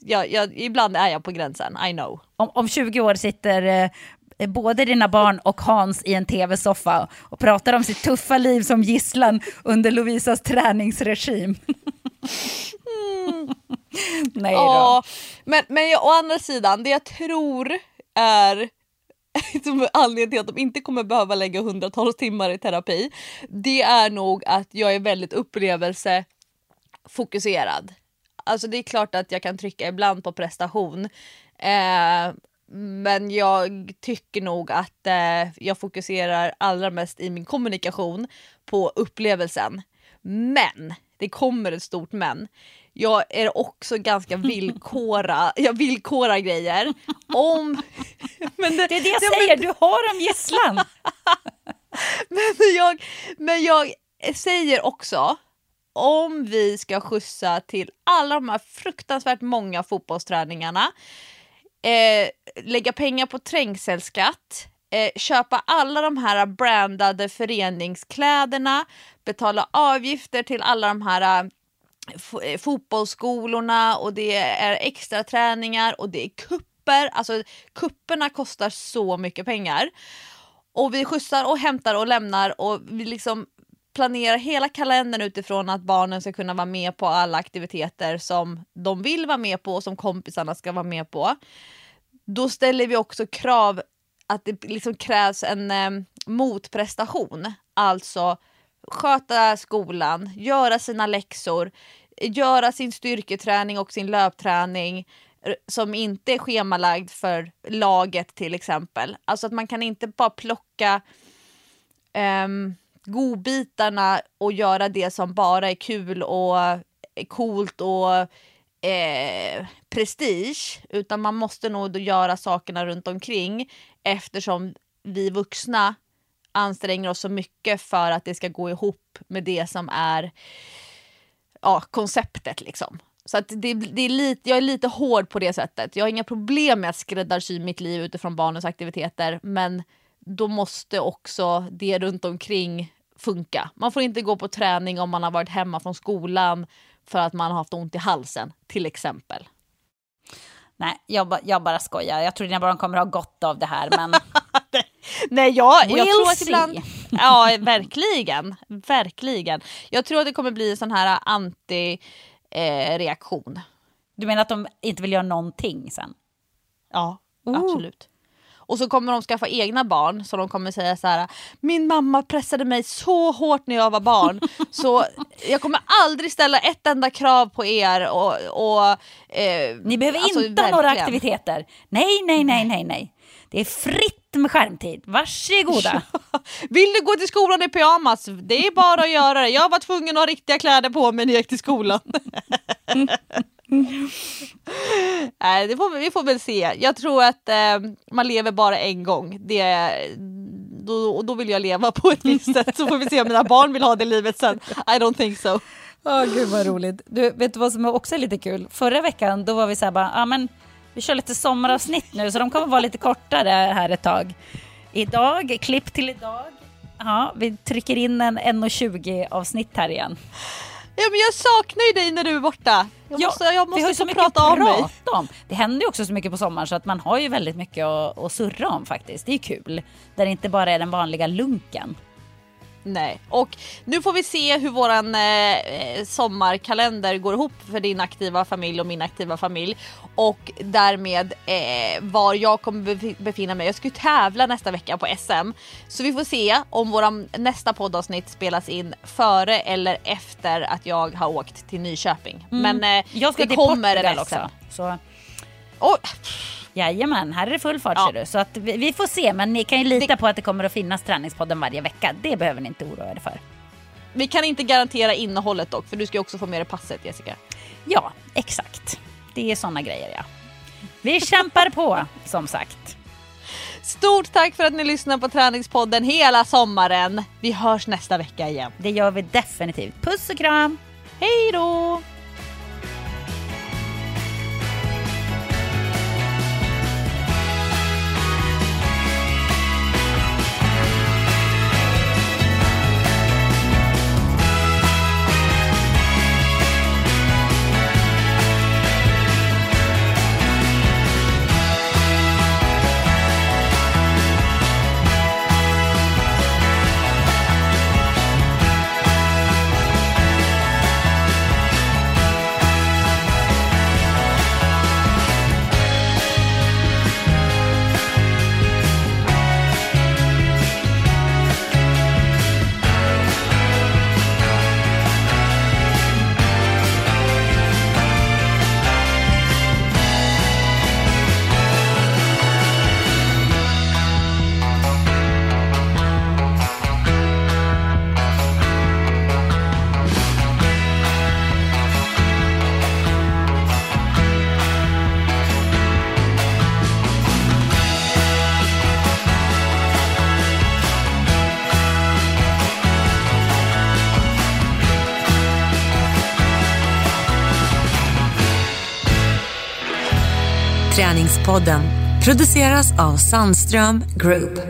[SPEAKER 1] jag, jag, ibland är jag på gränsen, I know.
[SPEAKER 2] Om, om 20 år sitter eh, både dina barn och Hans i en tv-soffa och pratar om sitt tuffa liv som gisslan under Lovisas träningsregim. <laughs> Nej då.
[SPEAKER 1] Ja, men, men jag, å andra sidan, det jag tror är <laughs> som anledningen till att de inte kommer behöva lägga hundratals timmar i terapi, det är nog att jag är väldigt upplevelsefokuserad. Alltså det är klart att jag kan trycka ibland på prestation, eh, men jag tycker nog att eh, jag fokuserar allra mest i min kommunikation på upplevelsen. Men, det kommer ett stort men. Jag är också ganska <laughs> villkora, jag villkorar grejer. Om... <laughs> Men
[SPEAKER 2] Det är det jag
[SPEAKER 1] Ja, men-
[SPEAKER 2] säger, du har en gisslan. <laughs>
[SPEAKER 1] Men jag, men jag säger också, om vi ska skjutsa till alla de här fruktansvärt många fotbollsträningarna, eh, lägga pengar på trängselskatt, eh, köpa alla de här brandade föreningskläderna, betala avgifter till alla de här eh, eh, fotbollsskolorna och det är extra träningar och det är kupper. Alltså kupperna kostar så mycket pengar. Och vi skjutsar och hämtar och lämnar och vi liksom planerar hela kalendern utifrån att barnen ska kunna vara med på alla aktiviteter som de vill vara med på och som kompisarna ska vara med på. Då ställer vi också krav att det liksom krävs en eh, motprestation. Alltså sköta skolan, göra sina läxor, göra sin styrketräning och sin löpträning som inte är schemalagd för laget till exempel. Alltså att man kan inte bara plocka um, godbitarna och göra det som bara är kul och är coolt och eh, prestige. Utan man måste nog då göra sakerna runt omkring eftersom vi vuxna anstränger oss så mycket för att det ska gå ihop med det som är ja, konceptet. Liksom. Så att det, det är lite, jag är lite hård på det sättet. Jag har inga problem med att skräddarsy mitt liv utifrån barnens aktiviteter men då måste också det runt omkring funka. Man får inte gå på träning om man har varit hemma från skolan för att man har haft ont i halsen till exempel.
[SPEAKER 2] Nej, jag, ba- jag bara skojar. Jag tror dina barn kommer ha gott av det här, men <laughs>
[SPEAKER 1] Nej, jag, jag
[SPEAKER 2] We'll
[SPEAKER 1] tror att ibland... Ja, verkligen. Verkligen. Jag tror att det kommer bli en sån här anti-reaktion.
[SPEAKER 2] du menar att de inte vill göra någonting sen?
[SPEAKER 1] Ja, absolut. Och så kommer de skaffa egna barn så de kommer säga så här. Min mamma pressade mig så hårt när jag var barn så jag kommer aldrig ställa ett enda krav på er. Och, och, eh,
[SPEAKER 2] Ni behöver
[SPEAKER 1] alltså,
[SPEAKER 2] inte ha några aktiviteter. Nej, nej, nej, nej, nej. Det är fritt med skärmtid. Varsågoda. <laughs>
[SPEAKER 1] Vill du gå till skolan i pyjamas? Det är bara att göra det. Jag var tvungen att ha riktiga kläder på mig när jag gick till skolan. <laughs> <laughs> Nej, det får, vi- får väl se. Jag tror att eh, man lever bara en gång. Det, då, då vill jag leva på ett visst sätt. Så får vi se om mina barn vill ha det livet sen. I don't think so.
[SPEAKER 2] Åh gud vad roligt. Du, vet du vad som också är lite kul? Förra veckan då var vi så här bara, ja men vi kör lite sommaravsnitt nu så de kommer vara lite kortare här ett tag. Idag, klipp till idag. Ja, vi trycker in en 1.20 avsnitt här igen.
[SPEAKER 1] Ja, men jag saknar ju dig när du är borta. Jag måste, jag
[SPEAKER 2] vi har
[SPEAKER 1] måste
[SPEAKER 2] så mycket
[SPEAKER 1] prata av mig.
[SPEAKER 2] om. Det händer ju också så mycket på sommaren så att man har ju väldigt mycket att, att surra om faktiskt. Det är kul. Där det inte bara är den vanliga lunken.
[SPEAKER 1] Nej, och nu får vi se hur våran eh, eh, sommarkalender går ihop för din aktiva familj och min aktiva familj. Och därmed eh, var jag kommer befi- befinna mig. Jag ska ju tävla nästa vecka på SM. Så vi får se om våran nästa poddavsnitt spelas in före eller efter att jag har åkt till Nyköping. Men eh,
[SPEAKER 2] Mm. Jag ska
[SPEAKER 1] det kommer
[SPEAKER 2] Portugal
[SPEAKER 1] en SM.
[SPEAKER 2] också. Så
[SPEAKER 1] Oj,
[SPEAKER 2] Jajamän, här är det full fart
[SPEAKER 1] Ja.
[SPEAKER 2] ser du. Så att vi, vi får se, men ni kan ju lita på att det kommer att finnas träningspodden varje vecka. Det behöver ni inte oroa er för.
[SPEAKER 1] vi kan inte garantera innehållet dock för du ska ju också få med dig passet Jessica.
[SPEAKER 2] Ja, exakt. Det är såna grejer ja. Vi kämpar på, som sagt.
[SPEAKER 1] Stort tack för att ni lyssnar på träningspodden hela sommaren. Vi hörs nästa vecka igen.
[SPEAKER 2] Det gör vi definitivt. Puss och kram!
[SPEAKER 1] Hej då!
[SPEAKER 4] Podden produceras av Sandström Group.